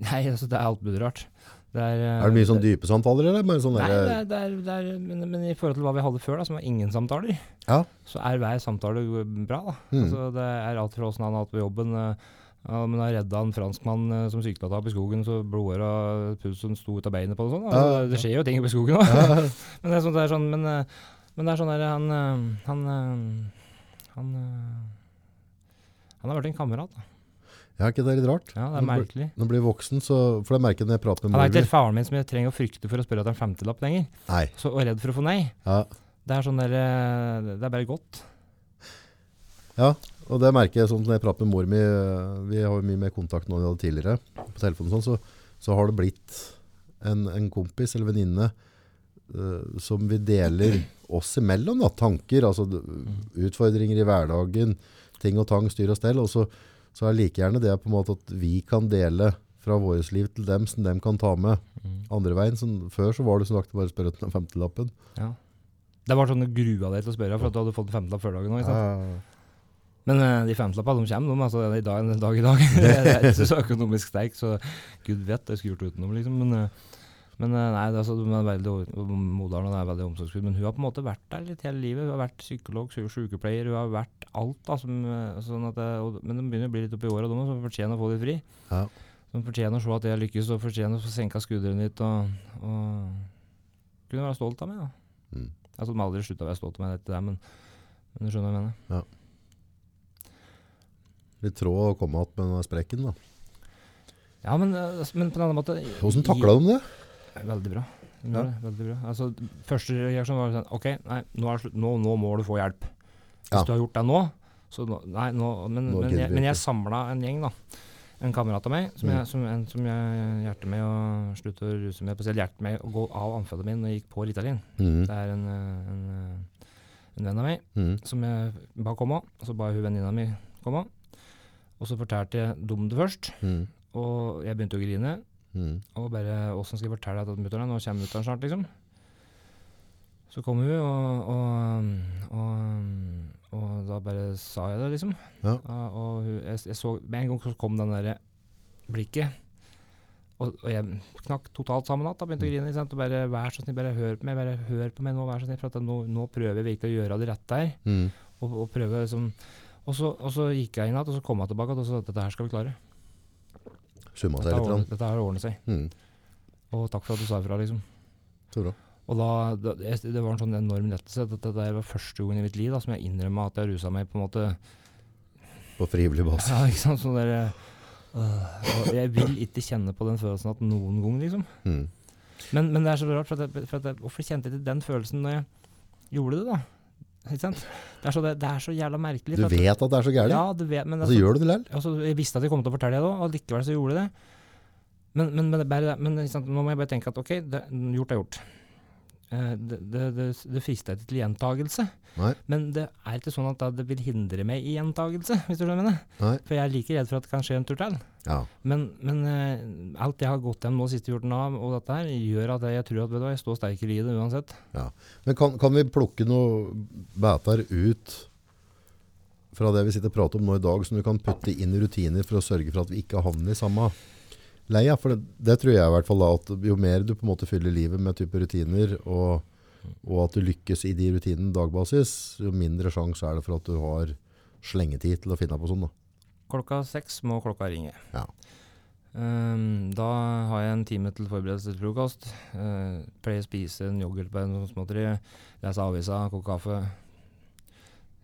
Nei, altså, det er alt mulig rart. Det er, eh, Er det mye sånn dype samtaler, eller sånn Nei, det derre er, det er, det er, men, men i forhold til hva vi hadde før, da, som var ingen samtaler, Ja. så er hver samtale bra. da. Mm. Altså, det er alt fra åssen han har hatt på jobben. eh, Ja, men jeg redda en franskmann eh, som sykla opp i skogen, så blodåra pulsen sto ut av beinet på det. Sånn, Altså, Ja, ja. det skjer jo ting oppe i skogen òg. Ja. (laughs) men det er sånn, det er sånn men, eh, men det er sånn der, han eh, Han, han, han har vært en kamerat. da. ja, ikke det er litt rart? Ja, det er merkelig. Når du blir voksen, så For det merker jeg når jeg prater med Han er ikke faren min som jeg trenger å frykte for å spørre etter en femtilapp lenger. Nei. Så, og redd for å få nei. Ja. Det er sånn der, det er bare godt. ja. Og det merker jeg sånn når jeg prater med mor mi øh, Vi har jo mye mer kontakt nå enn vi hadde tidligere. På telefonen og sånn, så, så har det blitt en, en kompis eller venninne uh, som vi deler oss imellom. Da, tanker, altså utfordringer i hverdagen, ting og tang, styr og stell. Og så, så er like gjerne det på en måte at vi kan dele fra vårt liv til dem, som dem kan ta med andre veien. Sånn, før så var det som sagt bare å spørre etter den femtelappen. Ja. Det var sånn du grua deg til å spørre, for at du hadde fått en femtilapp før dagen. òg. Men uh, de femtilappene de kommer, de, altså, i dag, en dag i dag. (laughs) jeg er ikke så økonomisk sterk, så gud vet jeg skulle gjort utenom, liksom. Men, Uh, men eh, nei, det er altså, veldig, moderen det er veldig omsorgsfull. Men hun har på en måte vært der litt hele livet. Hun har vært psykolog, sykepleier, hun har vært alt. da, som, sånn at, det- og, Men de begynner å bli litt oppi åra, de som fortjener å få det fri. ja. De fortjener å se at jeg lykkes, og fortjener å få senka skuldrene litt. Og, og kunne være stolt av meg. da. Mm. Altså, de har aldri slutta å være stolt av meg, dette der, men, men du skjønner hva jeg mener. Litt tråd å komme att med den sprekken. da. Ja, men, eh, men på en annen måte Hvordan takla de det? Veldig bra. Ja. veldig bra. Altså, første reaksjon var sånn OK, nei, nå, er nå, nå må du få hjelp. Hvis Ja. du har gjort det nå, så Nei, nå Men, men, jeg, men jeg samla en gjeng, da. En kamerat av meg som, Mm. jeg, som, en, som jeg hjertet med å slutte å ruse med. Spesielt hjertet med å gå av amfetamin jeg gikk på Ritalin. Mm. Det er en, eh, en, eh, en venn av meg mm. som jeg ba komme. og Så ba hun venninna mi komme. Og så fortalte jeg dem det først. mm. Og jeg begynte å grine. Mm. Og bare åssen skal jeg fortelle dette til mutter'n? Nå kommer mutter'n snart, liksom. Så kom hun, og, og, og, og da bare sa jeg det, liksom. Ja. og hun, jeg, jeg så Med en gang så kom den derre blikket. Og, jeg knakk totalt sammen igjen. Begynte å grine. Ikke sant? Og bare vær så snill, bare hør på meg. Bare hør på meg nå, vær så snill. For nå, nå prøver jeg virkelig å gjøre det rette her. Mm. Og, og prøve liksom og så, og så gikk jeg inn igjen, og så kom jeg tilbake og sa at dette her skal vi klare. Summa Dette, seg har litt. ordnet- dette her ordner seg. Mm. Og takk for at du sa ifra, liksom. Så bra. Og da, det, Det var en sånn enorm lettelse. Dette der var første gangen i mitt liv da, som jeg innrømma at jeg rusa meg på en måte På frivillig basis. (laughs) Ja, ikke sant? Sånn der, øh, jeg vil ikke kjenne på den følelsen at noen gang, liksom. Mm. Men, men det er så rart, for, at jeg, for at jeg, hvorfor kjente jeg ikke den følelsen når jeg gjorde det, da? Ikke sant? Det er så, det, det er så jævla merkelig. Du vet at det er så gærent, Ja, du vet, men og så gjør du det likevel. altså, jeg visste at jeg kom til å fortelle det òg, og likevel så gjorde jeg det. Men, men, men, men sant, nå må jeg bare tenke at ok, det, gjort er gjort. Eh, det, det, det, det frister ikke til gjentagelse. Nei. Men det er ikke sånn at det vil hindre meg i gjentagelse, hvis du skjønner det. Nei. For jeg er like redd for at det kan skje en tur til. Ja. Men, men uh, alt jeg har gått gjennom nå siste 14 av, og dette her, gjør at jeg, jeg tror at du, jeg står sterkere i det uansett. Men kan, kan vi plukke noen bæter ut fra det vi sitter og prater om nå i dag, som du kan putte inn i rutiner for å sørge for at vi ikke havner i samme leia? For det, det tror jeg i hvert fall da, at jo mer du på en måte fyller livet med type rutiner, og, og at du lykkes i de rutinene dagbasis, jo mindre sjanse er det for at du har slengetid til å finne på sånn. da. Klokka seks må klokka ringe. Ja. Um, da har jeg en time til forberedelse til frokost. Uh, pleier å spise en yoghurt på en sånn småtteri. Lese avisa, koke kaffe.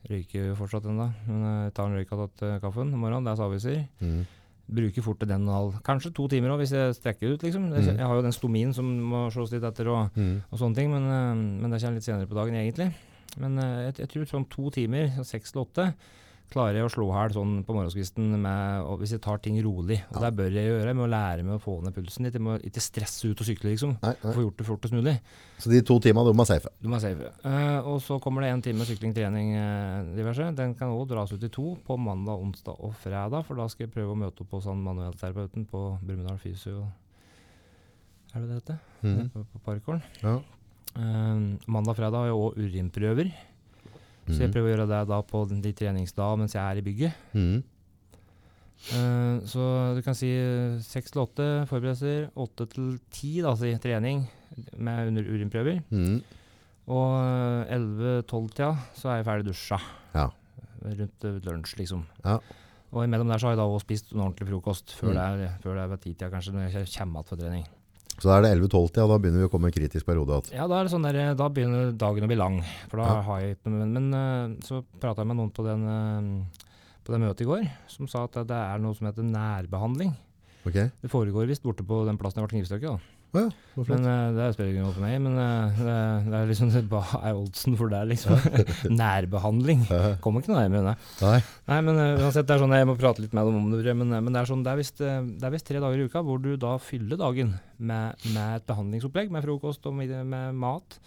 Røyker fortsatt ennå, men jeg tar en røyk av til kaffen om morgenen. Leser aviser. Mm. Bruker fort til den og en halv, kanskje to timer òg, hvis jeg strekker ut. liksom. Jeg, Mhm. jeg har jo den stomien som må slås litt etter, og, Mm. og sånne ting, men, eh, men det kommer litt senere på dagen, egentlig. Men eh, jeg, jeg tror sånn to timer, seks til åtte, klarer jeg å slå hæl sånn på morgenskvisten med, hvis jeg tar ting rolig. Og Ja. det bør jeg gjøre med å lære meg å få ned pulsen litt. Jeg må ikke stresse ut og sykle, liksom. Nei, nei. Få gjort det fortest mulig. Så de to timene, de er safe. Du må safe. Uh, og så kommer det en time sykling, trening, eh, diverse. Den kan òg dras ut i to på mandag, onsdag og fredag. For da skal jeg prøve å møte opp hos han manuellterapeuten på Brumunddal Fysio. Er det det heter? Mm. På, på Parkgården. Ja. Uh, mandag fredag har jeg òg urinprøver. Så jeg Mhm. prøver å gjøre det da på de treningsdager mens jeg er i bygget. Mm. Uh, så du kan si eh, seks til åtte forberedelser, åtte til ti trening med under urinprøver. Mm. Og elleve-tolv-tida så er jeg ferdig dusja. Ja. Rundt eh, lunsj, liksom. Ja. Og imellom der så har jeg da også spist en ordentlig frokost før Mm. det er, før det er ved titida, kanskje, når jeg kommer tilbake for trening. Så da er det 11-12 ja, da begynner vi å komme i kritisk periode igjen. Ja, da sånn der, da begynner dagen å bli lang. For da Ja. har jeg Men, men eh, så prata jeg med noen på den eh, på det møtet i går, som sa at det er noe som heter nærbehandling. Okay. Det foregår visst borte på den plassen jeg ble knivstukket, Å ja. Men uh, det spiller ingen rolle for meg. Men uh, det, det er liksom (laughs) Hva er oddsen for det, liksom? (laughs) Nærbehandling. Kommer ikke noe nærmere det. Nei. Nei, men uh, uansett, det er sånn, jeg må prate litt med dem om det, men, men det er sånn, det er visst tre dager i uka hvor du da fyller dagen med, med et behandlingsopplegg, med frokost og med, med mat.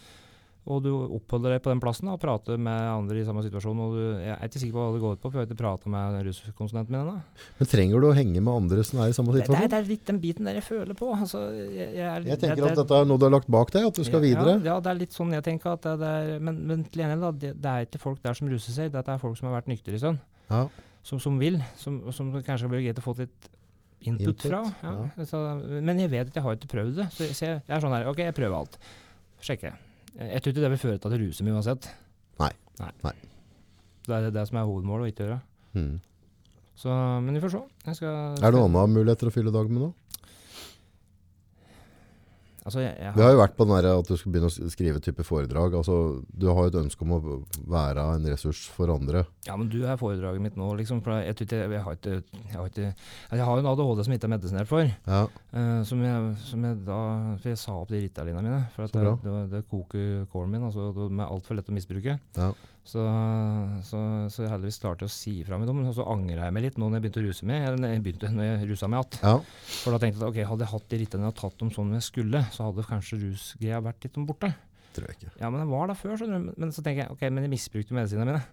Og du oppholder deg på den plassen og prater med andre i samme situasjon. Og du, jeg er ikke sikker på hva det går ut på, for jeg har ikke prata med ruskonsulenten min ennå. Men trenger du å henge med andre som er i samme Det, det, er- situasjon? det er litt den biten der jeg føler på. Altså, jeg, jeg, er- Jeg tenker det- at dette er noe du har lagt bak deg, at du skal videre. Ja, ja, det er litt sånn jeg tenker. At det, er, men, men til gjengjeld, det, det er ikke folk der som ruser seg. Dette er folk som har vært nyktre i sønn. Ja. Som, som vil. Som, som kanskje blir greit å få litt input, Input, fra. Ja. Så, men jeg vet at jeg har ikke prøvd det. Så jeg, så jeg er sånn her OK, jeg prøver alt. Sjekker. Jeg tror ikke det vil føre til at du ruser meg uansett. Nei. Nei. Nei. Det er det som er hovedmålet, å ikke gjøre. Mm. Så, men vi får se. Jeg skal, Er det noen andre muligheter å fylle dagen med nå? Altså, jeg, jeg Vi har jo vært på den der at du skal begynne å skrive type foredrag. Altså, du har jo et ønske om å være en ressurs for andre. Ja, men du er foredraget mitt nå, liksom. For jeg, jeg, jeg, har ikke, jeg, har ikke, jeg har jo en ADHD som ikke er medisinert for. Ja. Uh, som, jeg, som jeg da For jeg sa opp de Ritalinene mine. For at det, det, det koker kålen min. Altså, det er altfor lett å misbruke. Ja. Så, så, så jeg heldigvis klarte å si fra med dem. Og så angra jeg meg litt nå når jeg begynte å ruse meg. Eller når jeg begynte når jeg rusa meg igjen. ja. For da tenkte jeg at ok, hadde jeg hatt de Ritalina og tatt dem sånn jeg skulle, så hadde kanskje rusgreia vært litt borte. Tror jeg ikke. Ja, men den var der før, skjønner du. Men, så tenker jeg ok, men jeg misbrukte medisinene mine.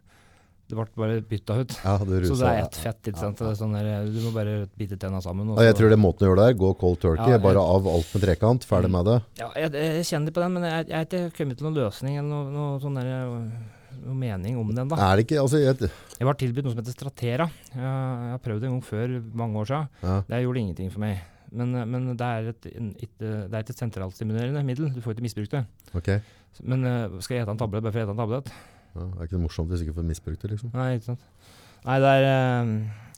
Det ble bare bytta ut. Ja, du Så det er ett fett. ikke sant? ja. Det er Sånn der, du må bare bite tenna sammen. og Ja, jeg tror det er måten å gjøre det er, gå cold turkey, Ja, jeg- bare av alt med trekant, ferdig med det. Ja, jeg, jeg kjenner på den, men jeg, jeg har ikke kommet til noen løsning eller noe, noe sånn noe mening om den. da. Er det ikke, altså, jeg, Jeg var tilbudt noe som heter Stratera. Jeg, jeg har prøvd det en gang før, mange år siden. ja, Det gjorde ingenting for meg. Men, men det, er et, et, det er et sentralstimulerende middel. Du får ikke misbrukt det. Okay. Men øh, skal jeg ete en tablett bare for å ete en tablett? Ja, det er ikke det morsomt hvis du ikke får misbrukt det, liksom. Nei, ikke sant. Nei, det er øh,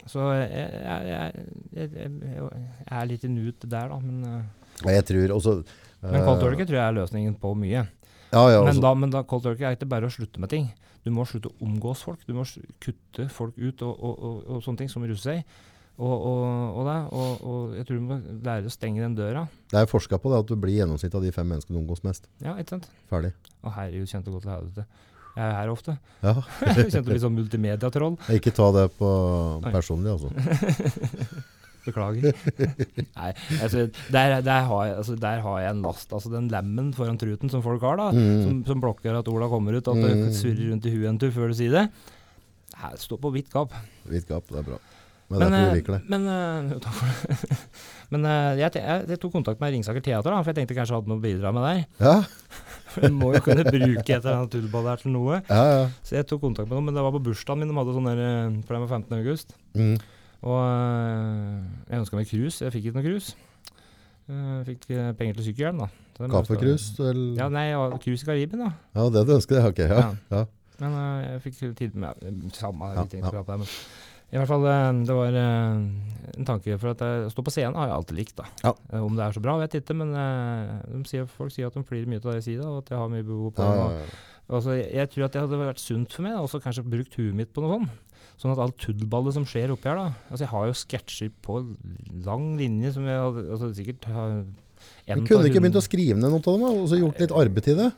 Så jeg, jeg, jeg, jeg, er litt i nut der, da. Men, øh, Ja, jeg tror også men kaldt tror jeg er løsningen på mye. Ja, ja, Men altså, da, men da cold turkey er ikke bare å slutte med ting. Du må slutte å omgås folk. Du må kutte folk ut og, og, og, og sånne ting som russer seg. Og, og, det, og, jeg tror du må lære å stenge den døra. det er forska på det, at du blir gjennomsnitt av de fem menneskene du omgås mest. Ja, ikke sant? Ferdig. Å herregud, kjente godt til helvete. Jeg er her ofte. (laughs) Ja, (laughs) kjente å bli sånn multimediatroll. ikke ta det på personlig, altså. (laughs) Beklager. (laughs) Nei, altså, der, der, har jeg, altså, der har jeg en last. Altså den lemmen foran truten som folk har, da. Mm. Som, som blokker at Ola kommer ut. At det Mm. surrer rundt i huet en tur før du sier det. Her står på hvitt gap. Hvitt gap, det er bra. Men, men, jeg, liker det. men, eh, (laughs) takk for det. men eh, jeg, jeg, jeg tok kontakt med Ringsaker Teater, da, for jeg tenkte kanskje jeg hadde noe å bidra med der. Ja, (laughs) For en må jo kunne bruke et eller annet tullball der til noe. ja, ja. Så jeg tok kontakt med dem, men det var på bursdagen min. De hadde sånn der, eh, for det var 15. august. Mm. Og eh, jeg ønska meg cruise. Jeg fikk ikke noe cruise. Jeg fikk eh, penger til sykkelhjelm, da. Jeg Kaffekrus? Ja, nei, cruise i Karibien, da. Ja, det du ønsker, deg? Ok, ja. Ja. ja. Men eh, jeg fikk tid med Samme, Ja, ikke ja. prate men i hvert fall, eh, det var eh, en tanke for at jeg står på scenen har jeg alltid likt. da. Ja. Eh, Om det er så bra, vet jeg ikke, men eh, sier, folk sier at de flirer mye av det jeg sier, da, og at jeg har mye behov på det. ja, ja. Altså, jeg, jeg tror at det hadde vært sunt for meg, da, også kanskje brukt huet mitt på noe sånt. Sånn at alt tuddelballet som skjer oppi her, da Altså, jeg har jo sketsjer på lang linje som jeg altså, sikkert har Du kunne ikke begynt å skrive ned noe av dem, og så gjort litt arbeid til det?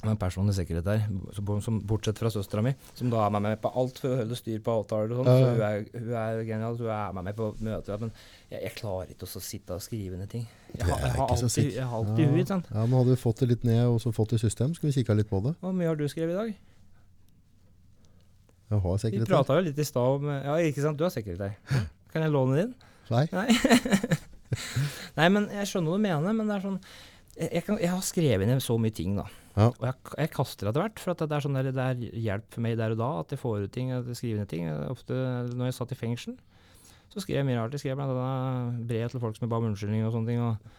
en personlig sekretær, som, som, bortsett fra søstera mi, som da er med meg på alt for å holde styr på avtaler og sånn. Så hun er, hun er genial, hun er med meg på møter. Men jeg, jeg klarer ikke å sitte og skrive ned ting. Jeg, har- jeg har alltid, jeg har alltid huet, ikke sant. Ja, men hadde vi fått det litt ned og så fått det i system, skulle vi kikka litt på det. Hvor mye har du skrevet i dag? Jeg har Vi sekretær. prata jo litt i stad om Ja, ikke sant, du har sekretær. Kan jeg låne din? Nei. Nei. (laughs) Nei, men jeg skjønner hva du mener, men det er sånn Jeg, kan, jeg har skrevet ned så mye ting, da. Ja. Og jeg, jeg kaster etter hvert, for at det er sånn der, det er hjelp for meg der og da at jeg får ut ting, at jeg skriver ned ting. Ofte når jeg satt i fengsel, så skrev jeg mye rart. Jeg skrev blant annet brev til folk som jeg ba om unnskyldning og sånne ting. Og,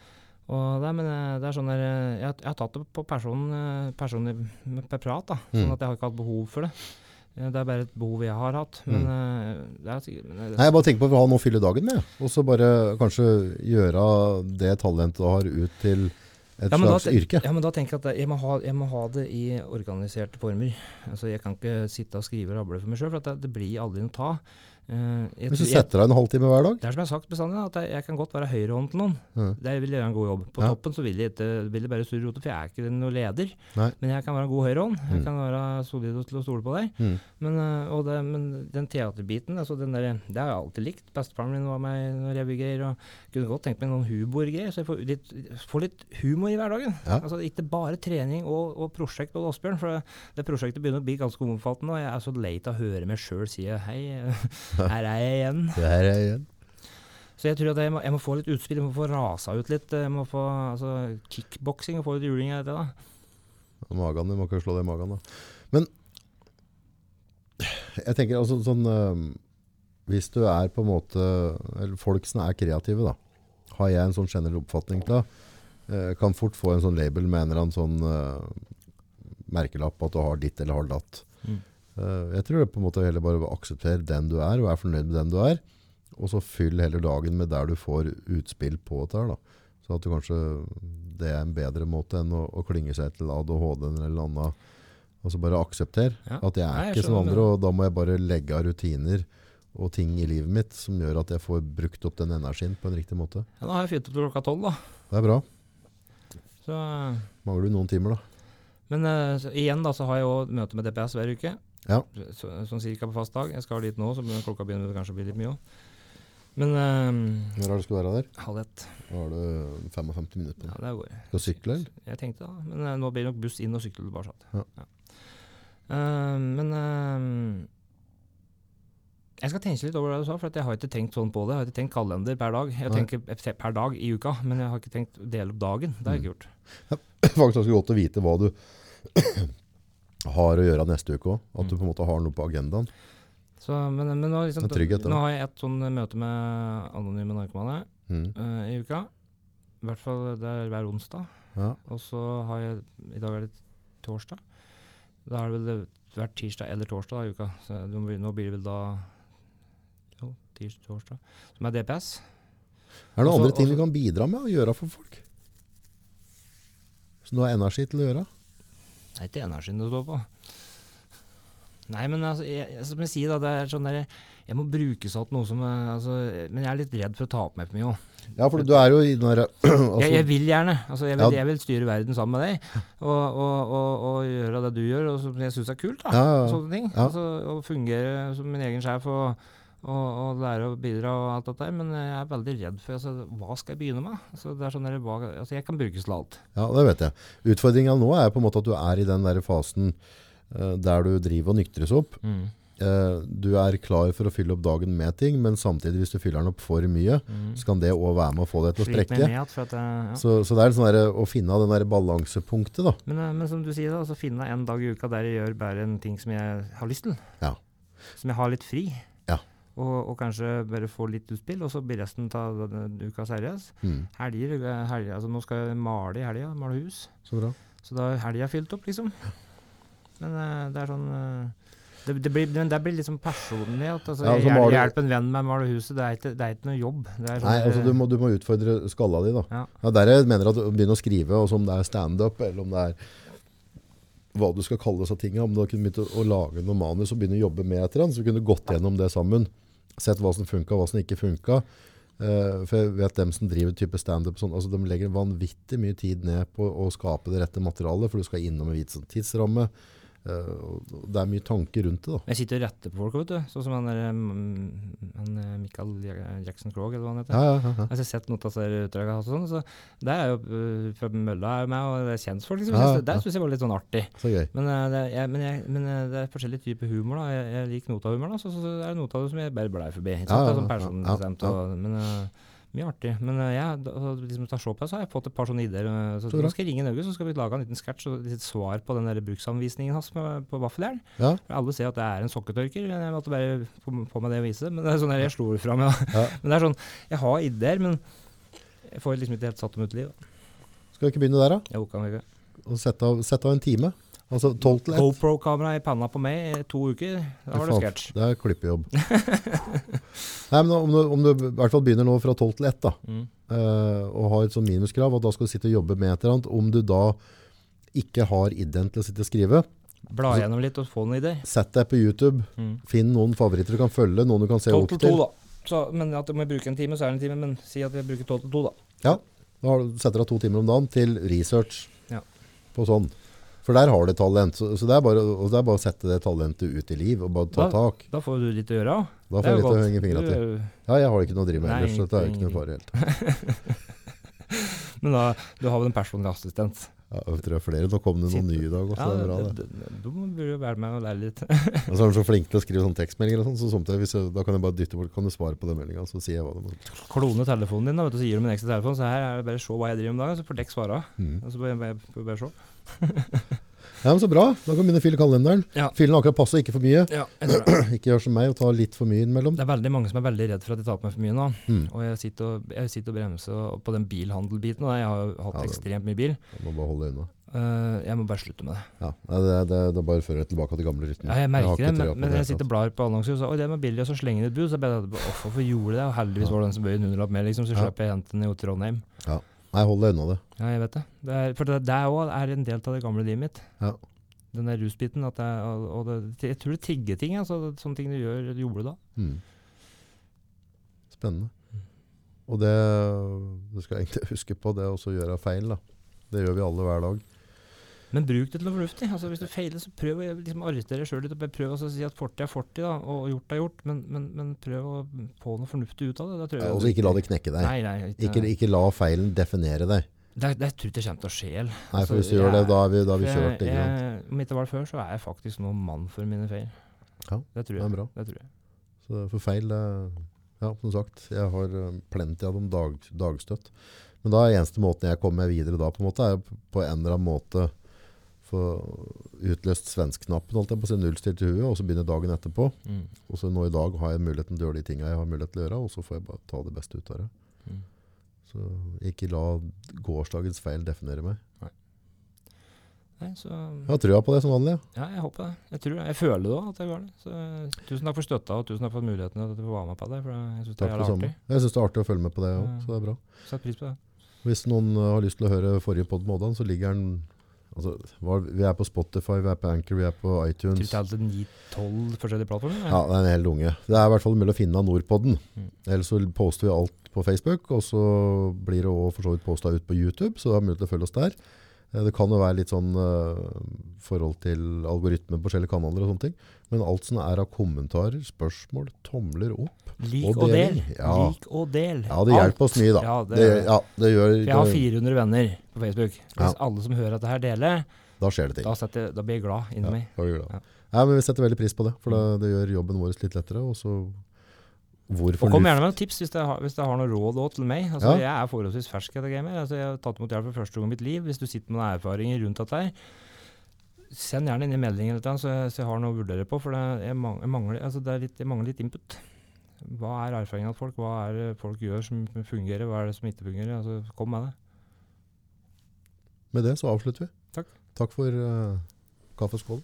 og det, men eh, det er sånn der, eh, jeg, har- jeg har tatt det på person, eh, med per prat, da. Sånn Mm. at jeg har ikke hatt behov for det. Eh, Det er bare et behov jeg har hatt. Men mm. det er sikkert men det, er Nei, jeg bare tenker på hva han nå fyller dagen med. Og så bare kanskje gjøre det talentet du har ut til et Ja, men da slags te- yrke. Ja, men da tenker jeg at jeg må, ha, jeg må ha det i organiserte former. Altså, Jeg kan ikke sitte og skrive og rable for meg sjøl, for at det, det blir aldri noe ta. Eh, jeg, Hvis du setter deg en halvtime hver dag. det er som jeg har sagt bestandig, at jeg, jeg kan godt være høyrehånd til noen. Mm. Der vil jeg gjøre en god jobb. På Ja. toppen så vil jeg ikke vil jeg bare surre rotet, for jeg er ikke noen leder. Nei. Men jeg kan være en god høyrehånd. Jeg Mm. kan være solid til å stole på deg. Mm. Men, og det, men den teaterbiten, altså den der, det har jeg alltid likt. Bestefaren min var med når jeg revygreier. og Kunne godt tenkt meg noen humorgreier, så jeg får litt, får litt humor i hverdagen. Ja. Altså Ikke bare trening og, og prosjekt og Åsbjørn. For det, det prosjektet begynner å bli ganske omfattende, og jeg er så lei av å høre meg sjøl si hei, (laughs) (laughs) her er jeg igjen. Her er igjen. Så jeg tror at jeg må, jeg må få litt utspill, jeg må få rasa ut litt. Jeg må få altså, kickboksing og få litt juling av dette. da. Magen, du må ikke slå det i magen da. Men jeg tenker altså sånn øh, Hvis du er på en måte Eller folk som er kreative da Har jeg en sånn generell oppfatning til eh, Kan fort få en sånn label med en eller annen sånn øh, Merkelapp at du har ditt eller har datt Jeg tror det på en måte heller bare å akseptere den du er Og er fornøyd med den du er Og så fyll heller dagen med der du får utspill på dette her da Så at du kanskje Det er en bedre måte enn å, å klinge seg til ADHD eller annet Altså bare aksepter Ja. at jeg er Nei, jeg ikke som andre, og da må jeg bare legge av rutiner og ting i livet mitt som gjør at jeg får brukt opp den energien på en riktig måte. Ja, nå har jeg fyrt opp til klokka tolv, da. Det er bra. Så Mangler du noen timer, da? Men uh, igjen da, så har jeg òg møte med DPS hver uke. Ja. Så, sånn cirka på fast dag. Jeg skal dit nå, så klokka begynner det kanskje å bli litt mye òg. Men um, Når er det du skal være der? halv ett. Da har du 55 minutter. Ja, det går. Skal du sykle, eller? Jeg tenkte da. Men uh, nå blir det nok buss inn og sykle tilbake. Ja. Ja. Uh, men uh, jeg skal tenke litt over det du sa, for jeg har ikke tenkt sånn på det. Jeg har ikke tenkt kalender per dag. Jeg Nei. tenker per dag i uka, men jeg har ikke tenkt å dele opp dagen. Det har jeg ikke gjort. (clears throat) Faktisk ganske godt å vite hva du har å gjøre neste uke òg. At du på en måte har noe på agendaen. Så, men, men nå, liksom, trygghet, nå har jeg et sånn møte med anonyme narkomane Mm. uh, i uka. I hvert fall det er hver onsdag. Ja. Og så har jeg I dag er det torsdag. Da er det vel hver tirsdag eller torsdag da, i uka. Så nå blir, det vel da Jo, tirsdag, torsdag. Som er DPS. Er det noen Også- andre ting du kan bidra med å gjøre for folk? Som du har energi til å gjøre? Det er ikke energien det står på. Nei, men altså, jeg, som jeg sier, da, det er sånn der Jeg må bruke sånn noe som eh, altså, Men jeg er litt redd for å ta opp meg for mye òg. Ja, for du er jo i den derre (clears throat) altså, jeg, jeg vil gjerne. Altså, jeg, vil, Ja. jeg vil styre verden sammen med deg. Og, og, og, og gjøre det du gjør, og som jeg syns er kult. da Ja, ja. Sånne ting. Altså, å fungere som min egen sjef og, og, og lære å bidra og alt dette. Men jeg er veldig redd for altså, hva skal jeg begynne med? Altså, det er sånn der, altså, jeg kan brukes til alt. Ja, det vet jeg. Utfordringa nå er på en måte at du er i den der fasen uh, der du driver og nyktres opp. Eh, du er klar for å fylle opp dagen med ting, men samtidig hvis du fyller den opp for mye, Mm. så kan det òg være med å få deg til å sprekke. jeg, ja. Så, så det er sånn der, å finne den der balansepunktet, da. Men, eh, men som du sier, da, altså finne en dag i uka der jeg gjør bare en ting som jeg har lyst til. Ja. Som jeg har litt fri. Og, og kanskje bare få litt utspill, og så blir resten av uka seriøs. Mm, Helger, eh, helger, altså Nå skal jeg male i helga, male hus. så bra. Så da er helga fylt opp, liksom. Men uh, det er sånn uh, det, det, blir, det blir liksom personlig. At, altså, Ja, jeg hjelp, hjel- hjelper en venn med å male huset. Det er ikke, det er ikke noe jobb. Det sånn, Nei, altså du må, du må utfordre skalla di, da. Ja. Ja, der jeg mener at du begynner å skrive, og om det er stand-up, eller om det er hva du skal kalle disse tingene, om du kunne begynt å, lage noe manus og begynne å jobbe med etter den, så kunne du gått gjennom det sammen. Sett hva som funka, hva som ikke funka. Uh, for jeg vet dem som driver type stand-up, sånn, altså de legger vanvittig mye tid ned på å skape det rette materialet, for du skal innom en viss sånn tidsramme. Eh, det er mye tanker rundt det. da. Jeg sitter og retter på folk, vet du. Sånn som han der mm, han, eh, Michael Jackson Krogh, eller hva han heter. Ja, ja, ja. Jeg har sett noen av disse utdragene og sånn, så det er jo fra Mølla er jo med, og det er kjentfolk. Liksom. Ja, ja. Det syns jeg var litt sånn artig. Så. Men, eh, det, jeg, men, jeg, men eh, det er forskjellige typer humor. da. Jeg, jeg liker noe av humoren, så, så, er det noe av det som jeg bare blei forbi. Ikke sant? Det er sånn personbestemt. Men eh, mye artig. Men uh, jeg, da, liksom, til å på så har jeg fått et par sånne ideer. eh, Så, Så nå skal jeg ringe Norge, så skal vi lage en liten sketsj og litt svar på den der bruksanvisningen hans med, på vaffeljern. Ja. Alle ser at det er en sokketørker. men Jeg måtte bare få få meg det og vise det. Men det er sånn jeg slo det meg. Ja. (laughs) Men det er sånn, jeg har ideer, men jeg får liksom ikke helt satt dem ut i livet. Skal vi ikke begynne der, da? Jo, kan ikke. Og sette av, sette av en time? Altså 12 til 1? GoPro-kamera i panna på meg i to uker. Da det Faen, sketsj. Det er klippejobb. (laughs) Nei, men om du, om du i hvert fall begynner nå fra 12 til 1, da, Mm. uh, og har et sånn minuskrav, og da skal du sitte og jobbe med et eller annet, om du da ikke har ideen til å sitte og skrive, Bla gjennom litt og få noen ideer. sett deg på YouTube, Mm. finn noen favoritter du kan følge, noen du kan se 12 opp til til. 2, da. Så, men at du må bruke en time, så er det en time. Men si at jeg bruker 12 til 2, da. Ja, da setter du av to timer om dagen til research Ja. på sånn. For der har du talent, så, så det, er bare, det er bare å sette det talentet ut i liv, og bare ta Da- tak. Da får du litt å gjøre. Da får jeg litt litt å henge fingra til. Ja, jeg har ikke noe å drive med ellers, så det er ikke noe fare helt. (laughs) Men da, du har vel en personlig assistent. Ja, jeg tror jeg er flere. Nå kom det noen nye i dag også, Ja, det er bra det. det- det- Du burde jo være med og lære litt. (laughs) Og så er de så flinke til å skrive sånne tekstmeldinger og sånn, så somtider, hvis jeg, da kan jeg bare dytte bort, kan du svare på den meldinga, så sier jeg hva det må. Klone telefonen din, da, vet du, så gir meg en ekstra telefon. Så her er det bare å se hva jeg driver med om dagen, så får dere svare. Mm. Og så bare, bare, bare, bare se. Ja, men så bra. Da kan vi begynne å fylle kalenderen. Ja. Fylle den akkurat passe, ikke for mye. Ja. (clears throat) Ikke gjør som meg og ta litt for mye innimellom. Det er veldig mange som er veldig redd for at de tar på meg for mye nå. Mm. Og jeg sitter og, jeg sitter og bremser og- på den bilhandelbiten. Da. Jeg har jo hatt Ja, det- ekstremt mye bil. Jeg må bare holde unna. Uh, jeg må bare slutte med det. Ja, det, det, det bare fører tilbake til gamle rytmer. Ja, jeg merker jeg det, men, men jeg sitter og blar på annonser, og så det var billig, og så slenger de et bud. Så jeg bare hvorfor gjorde det? Og heldigvis var det den som bøyde en hundrelapp mer, liksom, så Ja. slapp jeg jentene i Trondheim. tatt. Nei, hold deg unna det. Ja, jeg vet det. det er, for det, det òg er en del av det gamle livet mitt. Ja. Den der rusbiten. At er- og, det, jeg tror det tigger ting. Altså, sånne ting du gjør, gjorde da. Mm. Spennende. Og det du skal egentlig huske på, det også å gjøre feil. da. Det gjør vi alle hver dag. Men bruk det til noe fornuftig. Altså, hvis du feiler, så prøv å liksom, arrestere deg sjøl litt. og Prøv å si at fortid er fortid, da, og gjort er gjort. Men, men, men prøv å få noe fornuftig ut av det. det Ja, Og ikke la det knekke deg. Nei, nei, ikke, Ikke, ikke la feilen definere deg. Det, det tror jeg ikke kommer til å skje. Nei, Altså, for Hvis du gjør det, da er vi, da er vi kjørt. jeg- ikke sant? jeg- Om ikke det var før, så er jeg faktisk nå mann for mine feil. Ja, det tror Det er bra. Det tror jeg. Så for feil det- Ja, som sagt, jeg har eh, plenty av dem dag, dagstøtt. Men da er eneste måten jeg kommer meg videre da, på en måte, er på en eller annen måte få utløst svenskknappen, holdt jeg på å si, nullstilt i huet, og så begynne dagen etterpå. Mm. Og så nå i dag har jeg muligheten til å gjøre de tinga jeg har mulighet til å gjøre, og så får jeg bare ta det beste ut av det. Mm. Så ikke la gårsdagens feil definere meg. Nei, så Jeg har trua på det som vanlig. ja. Jeg håper det. Jeg tror det. Jeg føler det òg, at jeg gjør det. Så eh, tusen takk for støtta, og tusen takk for muligheten til å få være med på det. For jeg syns det er artig. Jeg syns det er artig å følge med på det òg, så det er bra. Sett pris på det. Hvis noen uh, har lyst til å høre forrige podd med Oddan, så ligger den altså, Vi er på Spotify, vi er på Anchor, vi er på iTunes. det er 9-12 forskjellige plattformer? Ja, det er en hel unge. Det er i hvert fall mulig å finne av Nordpodden. Mm. Ellers så poster vi alt på Facebook, og så blir det også for så vidt posta ut på YouTube, så det er mulig å følge oss der. Eh, Det kan jo være litt sånn uh, forhold til algoritmer på forskjellige kanaler og sånne ting. Men alt som er av kommentarer, spørsmål, tomler opp Lik Og og, del. ja. Lik og del. Ja, det Alt. hjelper oss mye, da. Ja, det, Det, ja, det gjør jeg har 400 venner på Facebook. Hvis alle som hører dette her, deler, Da skjer det ting. da, setter, da blir jeg glad inni meg. Ja, men vi setter veldig pris på det, for det, det gjør jobben vår litt lettere. Og så hvor Og kom gjerne med noen tips hvis dere har, hvis har noen råd også til meg. Altså, Ja. Jeg er forholdsvis fersk etter gamet. Altså, jeg har tatt imot hjelp for første gang i mitt liv. Hvis du sitter med noen erfaringer rundt dette her, send gjerne inn i meldingen litt, så, jeg, så jeg har noe å vurdere på. For det, jeg, mangler, altså, det er litt, jeg mangler litt input. Hva er erfaringen til folk? Hva er det folk gjør som fungerer? Hva er det som ikke fungerer? Altså, kom med det. Med det så avslutter vi. Takk. Takk for uh, kaffeskålen.